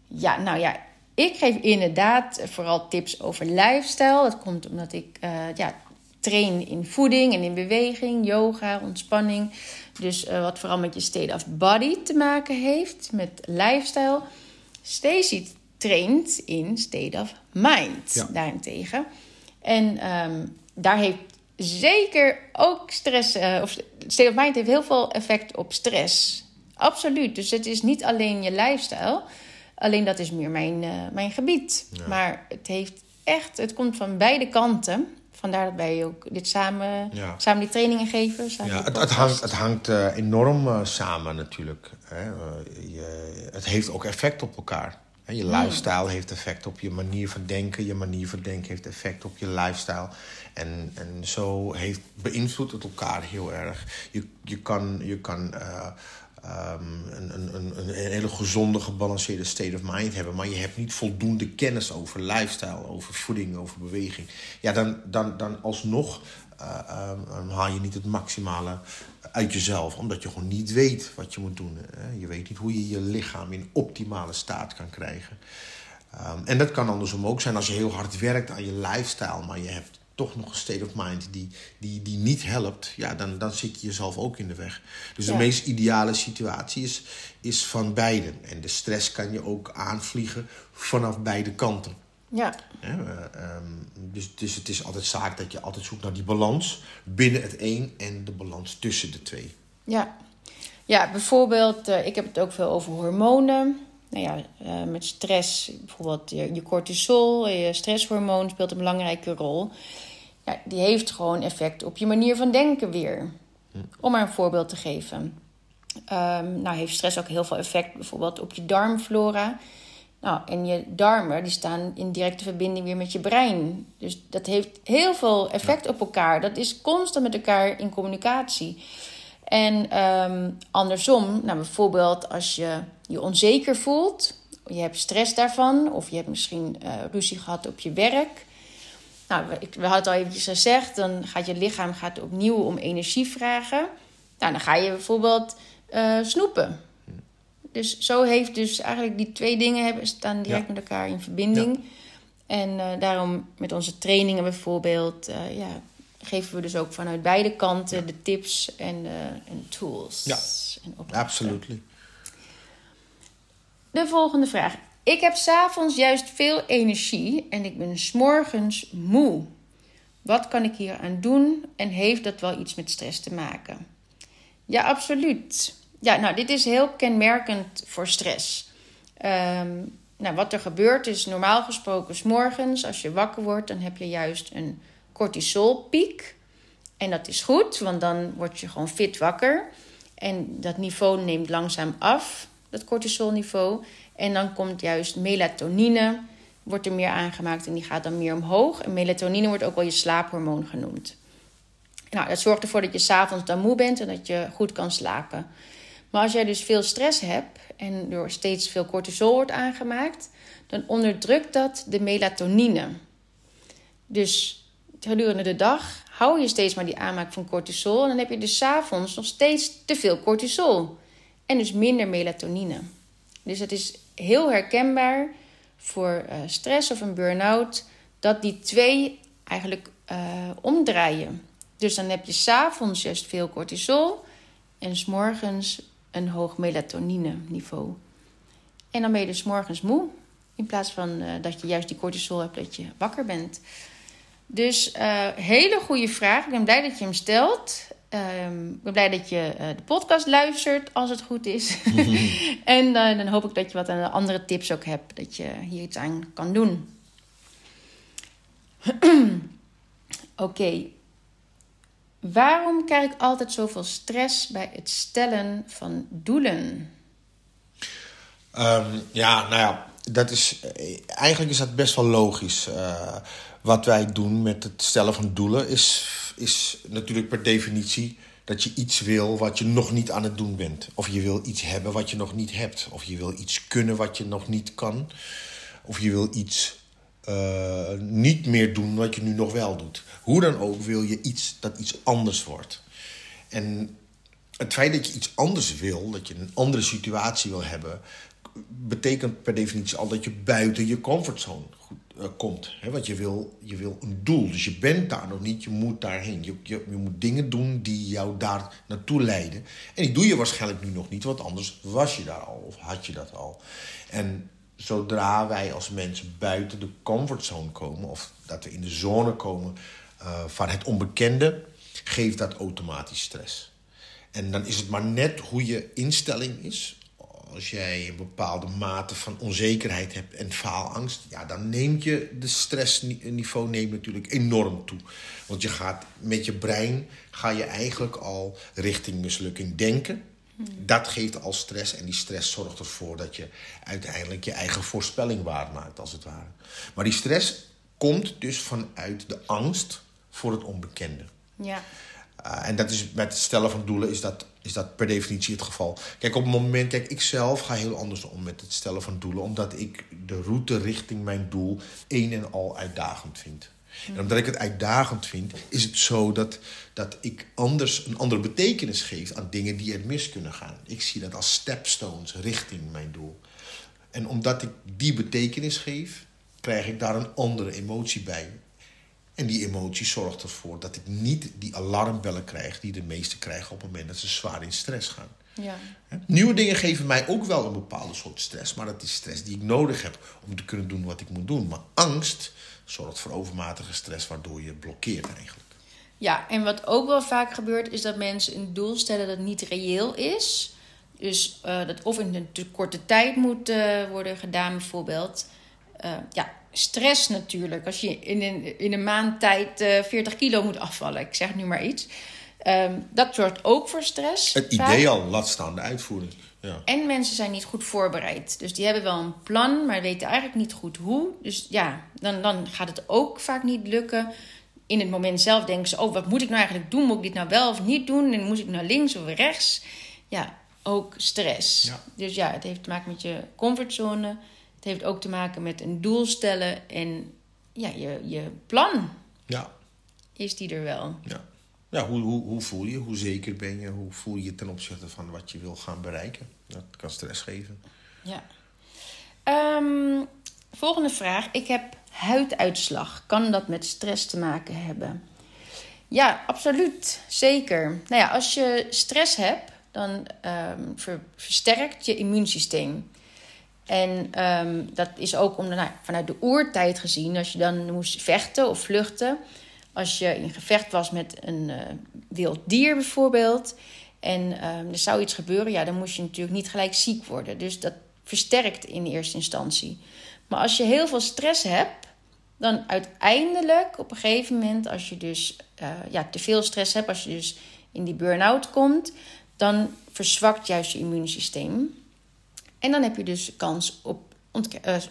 Ja, nou ja, ik geef inderdaad vooral tips over lifestyle. Dat komt omdat ik uh, ja, train in voeding en in beweging, yoga, ontspanning. Dus uh, wat vooral met je state of body te maken heeft, met lifestyle. Stacy traint in state of mind ja. daarentegen. En um, daar heeft zeker ook stress, uh, of state of mind heeft heel veel effect op stress. Absoluut. Dus het is niet alleen je lifestyle. Alleen dat is meer mijn, uh, mijn gebied. Maar het heeft echt, het komt van beide kanten. Vandaar dat wij ook dit samen, ja. samen die trainingen geven. Samen ja, het, het, hangt, het hangt uh, enorm samen natuurlijk. Hè. Je, het heeft ook effect op elkaar. Je lifestyle heeft effect op je manier van denken. Je manier van denken heeft effect op je lifestyle. En, en zo heeft, beïnvloedt het elkaar heel erg. Je, je kan, je kan uh, um, een, een, een, een, hele gezonde, gebalanceerde state of mind hebben, maar je hebt niet voldoende kennis over lifestyle, over voeding, over beweging. Ja, dan, dan, dan alsnog uh, um, haal je niet het maximale uit jezelf. Omdat je gewoon niet weet wat je moet doen. Je weet niet hoe je je lichaam in optimale staat kan krijgen. Um, en dat kan andersom ook zijn als je heel hard werkt aan je lifestyle, maar je hebt toch nog een state of mind die, die, die niet helpt, ja, dan, dan zit je jezelf ook in de weg. Dus de meest ideale situatie is, is van beiden. En de stress kan je ook aanvliegen vanaf beide kanten. Ja. ja um, dus, dus het is altijd zaak dat je altijd zoekt naar die balans binnen het een en de balans tussen de twee. Ja, ja bijvoorbeeld, uh, ik heb het ook veel over hormonen nou ja, uh, met stress, bijvoorbeeld je, je, cortisol, je stresshormoon speelt een belangrijke rol. Ja, die heeft gewoon effect op je manier van denken weer. Hm. Om maar een voorbeeld te geven. Um, nou heeft stress ook heel veel effect bijvoorbeeld op je darmflora. Nou, en je darmen die staan in directe verbinding weer met je brein. Dus dat heeft heel veel effect op elkaar. Dat is constant met elkaar in communicatie. En um, andersom, nou bijvoorbeeld als je je onzeker voelt, je hebt stress daarvan, of je hebt misschien uh, ruzie gehad op je werk. Nou, we, we hadden het al eventjes gezegd, dan gaat je lichaam gaat opnieuw om energie vragen. Nou, dan ga je bijvoorbeeld uh, snoepen. Dus zo heeft dus eigenlijk die twee dingen hebben, staan direct met elkaar in verbinding. En uh, daarom met onze trainingen bijvoorbeeld, ja, geven we dus ook vanuit beide kanten de tips en, uh, en tools. Ja, absoluut. De volgende vraag. Ik heb s'avonds juist veel energie en ik ben s'morgens moe. Wat kan ik hier aan doen en heeft dat wel iets met stress te maken? Ja, absoluut. Ja, nou, dit is heel kenmerkend voor stress. Um, nou, wat er gebeurt is normaal gesproken s'morgens, als je wakker wordt, dan heb je juist een cortisolpiek. En dat is goed, want dan word je gewoon fit wakker. En dat niveau neemt langzaam af, dat cortisolniveau. En dan komt juist melatonine, wordt er meer aangemaakt en die gaat dan meer omhoog. En melatonine wordt ook wel je slaaphormoon genoemd. Nou, dat zorgt ervoor dat je s'avonds dan moe bent en dat je goed kan slapen. Maar als jij dus veel stress hebt en door steeds veel cortisol wordt aangemaakt, dan onderdrukt dat de melatonine. Dus gedurende de dag hou je steeds maar die aanmaak van cortisol. En dan heb je dus s'avonds nog steeds te veel cortisol. En dus minder melatonine. Dus het is heel herkenbaar voor uh, stress of een burn-out dat die twee eigenlijk uh, omdraaien. Dus dan heb je s'avonds juist veel cortisol en s'morgens een hoog melatonine niveau. En dan ben je dus morgens moe. In plaats van uh, dat je juist die cortisol hebt dat je wakker bent. Dus uh, hele goede vraag. Ik ben blij dat je hem stelt. Um, ik ben blij dat je uh, de podcast luistert, als het goed is. [laughs] en dan hoop ik dat je wat aan andere tips ook hebt, dat je hier iets aan kan doen. [clears throat] Oké. Okay. Waarom krijg ik altijd zoveel stress bij het stellen van doelen? Um, ja, nou ja, dat is, eigenlijk is dat best wel logisch. Uh, wat wij doen met het stellen van doelen is, is natuurlijk per definitie dat je iets wil wat je nog niet aan het doen bent. Of je wil iets hebben wat je nog niet hebt. Of je wil iets kunnen wat je nog niet kan. Of je wil iets uh, niet meer doen wat je nu nog wel doet. Hoe dan ook wil je iets dat iets anders wordt. En het feit dat je iets anders wil, dat je een andere situatie wil hebben, betekent per definitie al dat je buiten je comfortzone uh, komt. Hè? Want je wil, je wil een doel. Dus je bent daar nog niet, je moet daarheen. Je, je, je, moet dingen doen die jou daar naartoe leiden. En die doe je waarschijnlijk nu nog niet, want anders was je daar al of had je dat al. En zodra wij als mensen buiten de comfortzone komen, of dat we in de zone komen uh, van het onbekende, geeft dat automatisch stress. En dan is het maar net hoe je instelling is als jij een bepaalde mate van onzekerheid hebt en faalangst, ja, dan neemt je de stressniveau neemt natuurlijk enorm toe. Want je gaat met je brein ga je eigenlijk al richting mislukking denken. Dat geeft al stress en die stress zorgt ervoor dat je uiteindelijk je eigen voorspelling waarmaakt, als het ware. Maar die stress komt dus vanuit de angst voor het onbekende. Ja. Uh, en dat is met het stellen van doelen is dat is dat per definitie het geval. Kijk, op het moment, kijk, ik zelf ga heel anders om met het stellen van doelen, omdat ik de route richting mijn doel een en al uitdagend vind. En omdat ik het uitdagend vind, is het zo dat, dat ik anders een andere betekenis geef aan dingen die er mis kunnen gaan. Ik zie dat als stepstones richting mijn doel. En omdat ik die betekenis geef, krijg ik daar een andere emotie bij. En die emotie zorgt ervoor dat ik niet die alarmbellen krijg die de meesten krijgen op het moment dat ze zwaar in stress gaan. Ja. Nieuwe dingen geven mij ook wel een bepaalde soort stress, maar dat is stress die ik nodig heb om te kunnen doen wat ik moet doen. Maar angst zorgt voor overmatige stress, waardoor je blokkeert eigenlijk. Ja, en wat ook wel vaak gebeurt, is dat mensen een doel stellen dat niet reëel is. Dus uh, dat of in een te korte tijd moet uh, worden gedaan, bijvoorbeeld. Uh, ja, stress natuurlijk. Als je in een, in een maand tijd 40 kilo moet afvallen, ik zeg nu maar iets. Um, dat zorgt ook voor stress. Het idee al, laat staan de uitvoering. Ja. En mensen zijn niet goed voorbereid. Dus die hebben wel een plan, maar weten eigenlijk niet goed hoe. Dus ja, dan, dan gaat het ook vaak niet lukken. In het moment zelf denken ze: Oh, wat moet ik nou eigenlijk doen? Moet ik dit nou wel of niet doen? En moet ik naar links of rechts? Ja, ook stress. Ja. Dus ja, het heeft te maken met je comfortzone. Het heeft ook te maken met een doel stellen en ja, je, je plan. Ja. Is die er wel? Ja. Ja, hoe, hoe, hoe voel je? Hoe zeker ben je? Hoe voel je ten opzichte van wat je wil gaan bereiken? Dat kan stress geven. Ja. Um, volgende vraag. Ik heb huiduitslag. Kan dat met stress te maken hebben? Ja, absoluut. Zeker. Nou ja, als je stress hebt, dan um, ver, versterkt je immuunsysteem. En um, dat is ook om, nou, vanuit de oertijd gezien, als je dan moest vechten of vluchten als je in gevecht was met een uh, wild dier bijvoorbeeld. En uh, er zou iets gebeuren, ja, dan moest je natuurlijk niet gelijk ziek worden. Dus dat versterkt in eerste instantie. Maar als je heel veel stress hebt, dan uiteindelijk op een gegeven moment, als je dus uh, ja, te veel stress hebt, als je dus in die burn-out komt, dan verzwakt juist je immuunsysteem. En dan heb je dus kans op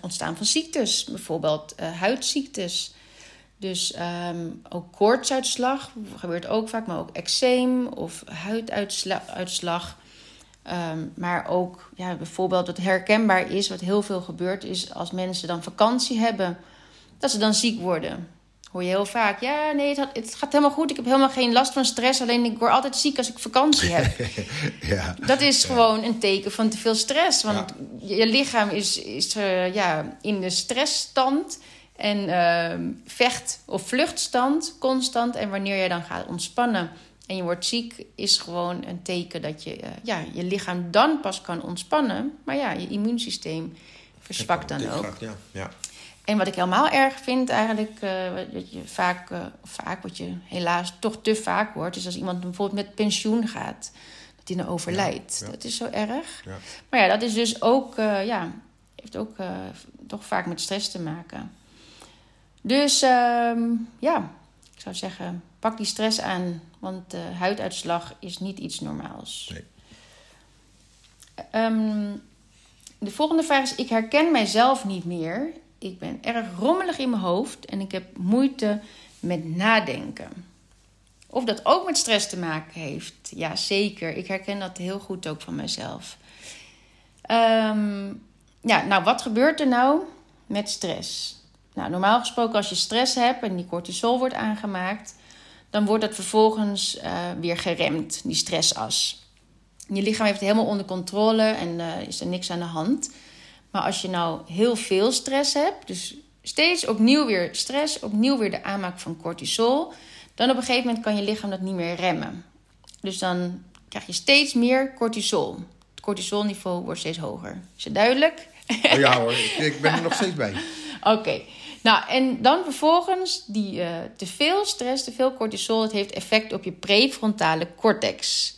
ontstaan van ziektes, bijvoorbeeld huidziektes. Dus um, ook koortsuitslag gebeurt ook vaak, maar ook eczeem of huiduitslag. Um, maar ook ja, bijvoorbeeld wat herkenbaar is, wat heel veel gebeurt, is als mensen dan vakantie hebben, dat ze dan ziek worden. Hoor je heel vaak, ja, nee, het, het gaat helemaal goed. Ik heb helemaal geen last van stress. Alleen ik word altijd ziek als ik vakantie heb. [laughs] ja. Dat is gewoon een teken van te veel stress. Want ja. je lichaam is, is uh, ja, in de stressstand. En uh, vecht- of vluchtstand constant. En wanneer je dan gaat ontspannen en je wordt ziek, is gewoon een teken dat je, uh, ja, je lichaam dan pas kan ontspannen. Maar ja, je immuunsysteem verzwakt dan ook. Ja, ja. En wat ik helemaal erg vind eigenlijk, uh, wat je vaak, uh, vaak, wat je helaas toch te vaak hoort, is als iemand bijvoorbeeld met pensioen gaat, dat hij dan overlijdt. Ja, ja. Dat is zo erg. Ja. Maar ja, dat is dus ook, ja, heeft ook toch vaak met stress te maken. Dus um, ja, ik zou zeggen, pak die stress aan, want uh, huiduitslag is niet iets normaals. Nee. Um, de volgende vraag is: Ik herken mijzelf niet meer. Ik ben erg rommelig in mijn hoofd en ik heb moeite met nadenken. Of dat ook met stress te maken heeft? Ja, zeker. Ik herken dat heel goed ook van mezelf. Um, ja, nou, wat gebeurt er nou met stress? Nou, normaal gesproken als je stress hebt en die cortisol wordt aangemaakt, dan wordt dat vervolgens uh, weer geremd, die stressas. Je lichaam heeft het helemaal onder controle en uh, is er niks aan de hand. Maar als je nou heel veel stress hebt, dus steeds opnieuw weer stress, opnieuw weer de aanmaak van cortisol, dan op een gegeven moment kan je lichaam dat niet meer remmen. Dus dan krijg je steeds meer cortisol. Het cortisolniveau wordt steeds hoger. Is het duidelijk? Oh ja hoor, ik ben er nog steeds bij. [laughs] Oké. Okay. Nou, en dan vervolgens die uh, te veel stress, te veel cortisol, het heeft effect op je prefrontale cortex.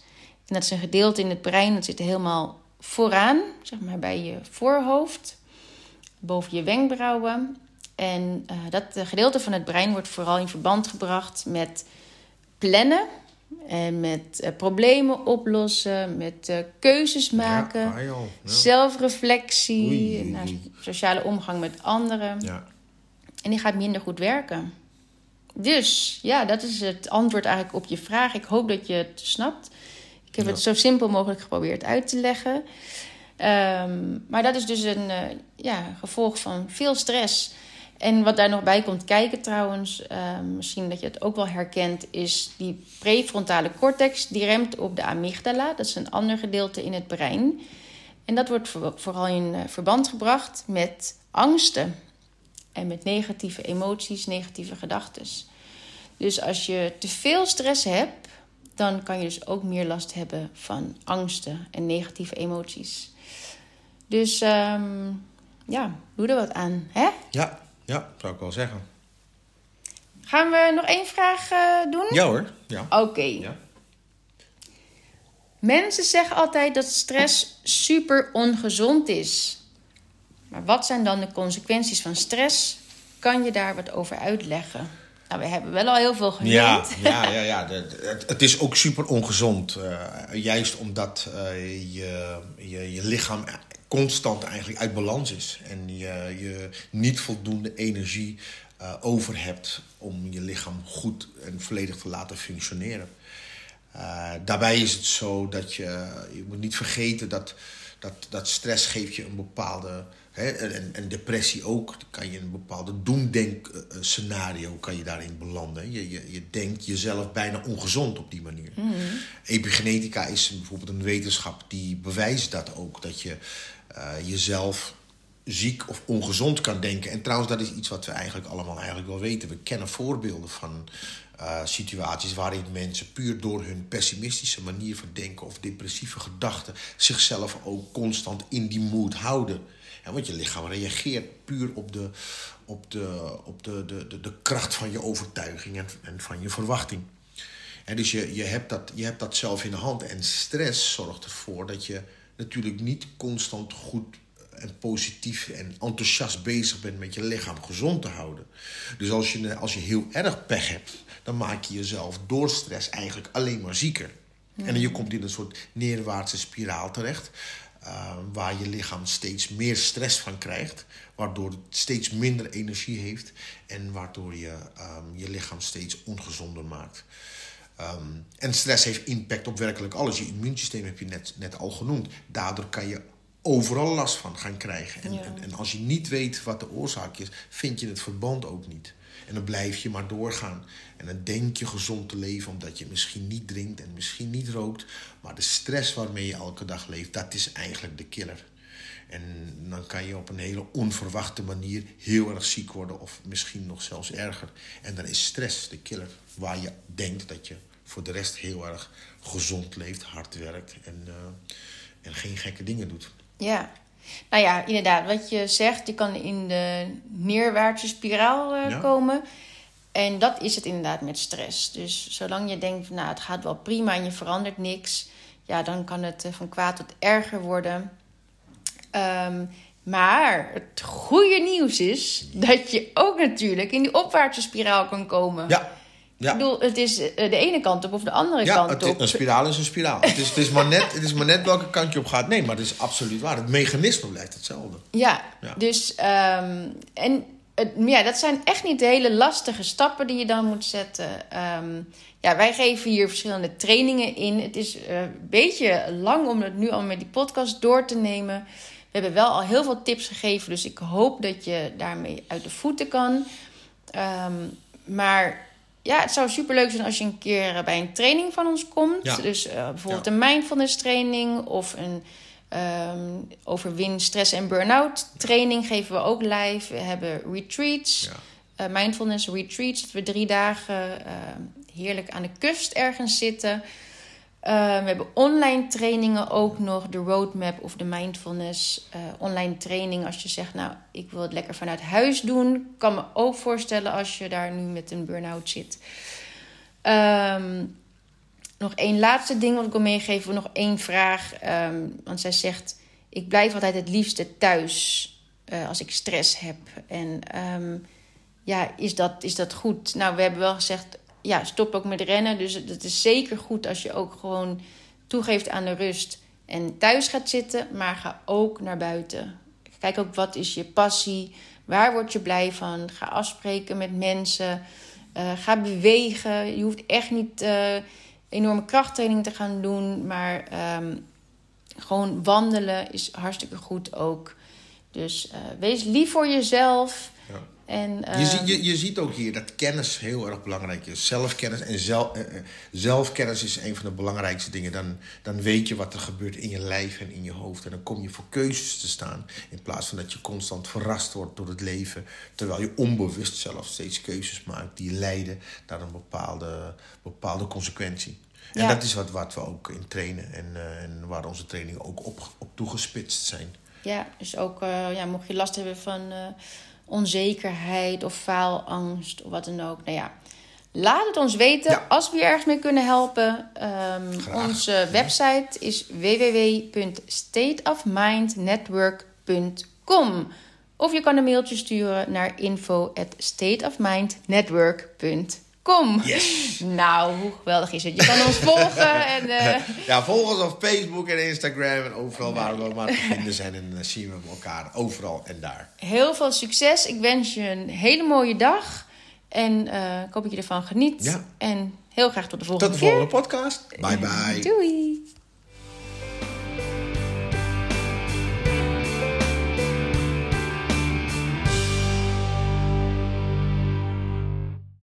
En dat is een gedeelte in het brein, dat zit helemaal vooraan, zeg maar bij je voorhoofd, boven je wenkbrauwen. En uh, dat gedeelte van het brein wordt vooral in verband gebracht met plannen en met uh, problemen oplossen, met uh, keuzes maken, Ja, ah. Ja. zelfreflectie, Oei, oei, nou, oei. sociale omgang met anderen. Ja. En die gaat minder goed werken. Dus ja, dat is het antwoord eigenlijk op je vraag. Ik hoop dat je het snapt. Ik heb Ja. het zo simpel mogelijk geprobeerd uit te leggen. Ehm, maar dat is dus een eh, ja, gevolg van veel stress. En wat daar nog bij komt kijken trouwens, uh, misschien dat je het ook wel herkent, is die prefrontale cortex. Die remt op de amygdala. Dat is een ander gedeelte in het brein. En dat wordt vooral in eh, verband gebracht met angsten. En met negatieve emoties, negatieve gedachten. Dus als je te veel stress hebt, dan kan je dus ook meer last hebben van angsten en negatieve emoties. Dus um, ja, doe er wat aan, hè? Ja, ja, zou ik wel zeggen. Gaan we nog één vraag uh, doen? Ja hoor, ja. Oké. Ja. Mensen zeggen altijd dat stress super ongezond is. Maar wat zijn dan de consequenties van stress? Kan je daar wat over uitleggen? Nou, we hebben wel al heel veel geleerd. Ja, ja, ja. Het, is ook super ongezond. Uh, juist omdat uh, je, je, je lichaam constant eigenlijk uit balans is. En je, je niet voldoende energie uh, over hebt om je lichaam goed en volledig te laten functioneren. Daarbij is het zo dat je, je moet niet vergeten dat, dat, dat stress geeft je een bepaalde en, en, depressie ook. kan je een bepaalde doemdenk-scenario kan je daarin belanden. Je, je, je denkt jezelf bijna ongezond op die manier. Mm Epigenetica is bijvoorbeeld een wetenschap die bewijst dat ook. Dat je uh, jezelf ziek of ongezond kan denken. En trouwens, dat is iets wat we eigenlijk allemaal eigenlijk wel weten. We kennen voorbeelden van uh, situaties waarin mensen puur door hun pessimistische manier van denken of depressieve gedachten zichzelf ook constant in die mood houden. Ja, want je lichaam reageert puur op de, op de, op de, de, de, de kracht van je overtuiging en, en van je verwachting. En dus je, je, hebt dat, je hebt dat zelf in de hand. En stress zorgt ervoor dat je natuurlijk niet constant goed en positief en enthousiast bezig bent met je lichaam gezond te houden. Dus als je, als je heel erg pech hebt, dan maak je jezelf door stress eigenlijk alleen maar zieker. En je komt in een soort neerwaartse spiraal terecht. Uh, waar je lichaam steeds meer stress van krijgt, waardoor het steeds minder energie heeft en waardoor je um, je lichaam steeds ongezonder maakt. Um, en stress heeft impact op werkelijk alles. Je immuunsysteem heb je net, net al genoemd. Daardoor kan je overal last van gaan krijgen. En, en, en, als je niet weet wat de oorzaak is, vind je het verband ook niet. En dan blijf je maar doorgaan. En dan denk je gezond te leven omdat je misschien niet drinkt en misschien niet rookt. Maar de stress waarmee je elke dag leeft, dat is eigenlijk de killer. En dan kan je op een hele onverwachte manier heel erg ziek worden of misschien nog zelfs erger. En dan is stress de killer waar je denkt dat je voor de rest heel erg gezond leeft, hard werkt en, uh, en geen gekke dingen doet. Ja, nou ja, inderdaad, wat je zegt, je kan in de neerwaartse spiraal uh, komen. En dat is het inderdaad met stress. Dus zolang je denkt, nou, het gaat wel prima en je verandert niks, ja, dan kan het uh, van kwaad tot erger worden. Um, maar het goede nieuws is dat je ook natuurlijk in die opwaartse spiraal kan komen. Ja. Ja. Ik bedoel, het is eh, de ene kant op of de andere kant op. Ja, een spiraal is een spiraal. het, is, het, is maar net, het is maar net welke kant je op gaat. Nee, maar het is absoluut waar. Het mechanisme blijft hetzelfde. Ja, dus... Um, en ja, dat zijn echt niet de hele lastige stappen die je dan moet zetten. Um, ja, wij geven hier verschillende trainingen in. Het is uh, een beetje lang om het nu al met die podcast door te nemen. We hebben wel al heel veel tips gegeven, dus ik hoop dat je daarmee uit de voeten kan. Um, maar ja, het zou super leuk zijn als je een keer bij een training van ons komt. Dus uh, bijvoorbeeld een mindfulness training of een um, overwin stress en burn-out training geven we ook live. We hebben retreats, uh, mindfulness retreats, dat we drie dagen uh, heerlijk aan de kust ergens zitten. Uh, we hebben online trainingen ook nog, de roadmap of de mindfulness uh, online training. Als je zegt, nou, ik wil het lekker vanuit huis doen. Kan me ook voorstellen als je daar nu met een burn-out zit. Um, nog één laatste ding wat ik wil meegeven. Nog één vraag. Um, want zij zegt, ik blijf altijd het liefste thuis uh, als ik stress heb. En um, ja, is dat, is dat goed? Nou, we hebben wel gezegd, ja, stop ook met rennen. Dus het is zeker goed als je ook gewoon toegeeft aan de rust en thuis gaat zitten, maar ga ook naar buiten. Kijk ook wat is je passie, waar word je blij van. Ga afspreken met mensen, uh, ga bewegen. Je hoeft echt niet uh, enorme krachttraining te gaan doen, maar um, gewoon wandelen is hartstikke goed ook. Dus uh, wees lief voor jezelf. En, Je, ziet, je, je ziet ook hier dat kennis heel erg belangrijk is. Zelfkennis en zelf, eh, eh, zelfkennis is een van de belangrijkste dingen. Dan, dan weet je wat er gebeurt in je lijf en in je hoofd. En dan kom je voor keuzes te staan. In plaats van dat je constant verrast wordt door het leven. Terwijl je onbewust zelf steeds keuzes maakt die leiden naar een bepaalde, bepaalde consequentie. En Ja. dat is wat, wat we ook in trainen. En, eh, en waar onze trainingen ook op, op toegespitst zijn. Ja, dus ook eh, ja, mocht je last hebben van eh, onzekerheid of faalangst of wat dan ook. Nou ja, laat het ons weten Ja. als we je ergens mee kunnen helpen. Ehm, onze website is www.stateofmindnetwork.com. Of je kan een mailtje sturen naar info@stateofmindnetwork.com. Yes! Nou, hoe geweldig is het? Je kan ons volgen [laughs] en eh, Ja, volg ons op Facebook en Instagram en overal waar we maar te vinden zijn. En dan zien we elkaar overal en daar. heel veel succes. Ik wens je een hele mooie dag. En eh, ik hoop dat je ervan geniet. Ja. En heel graag tot de Tot volgende de keer. volgende podcast. Bye bye. Doei.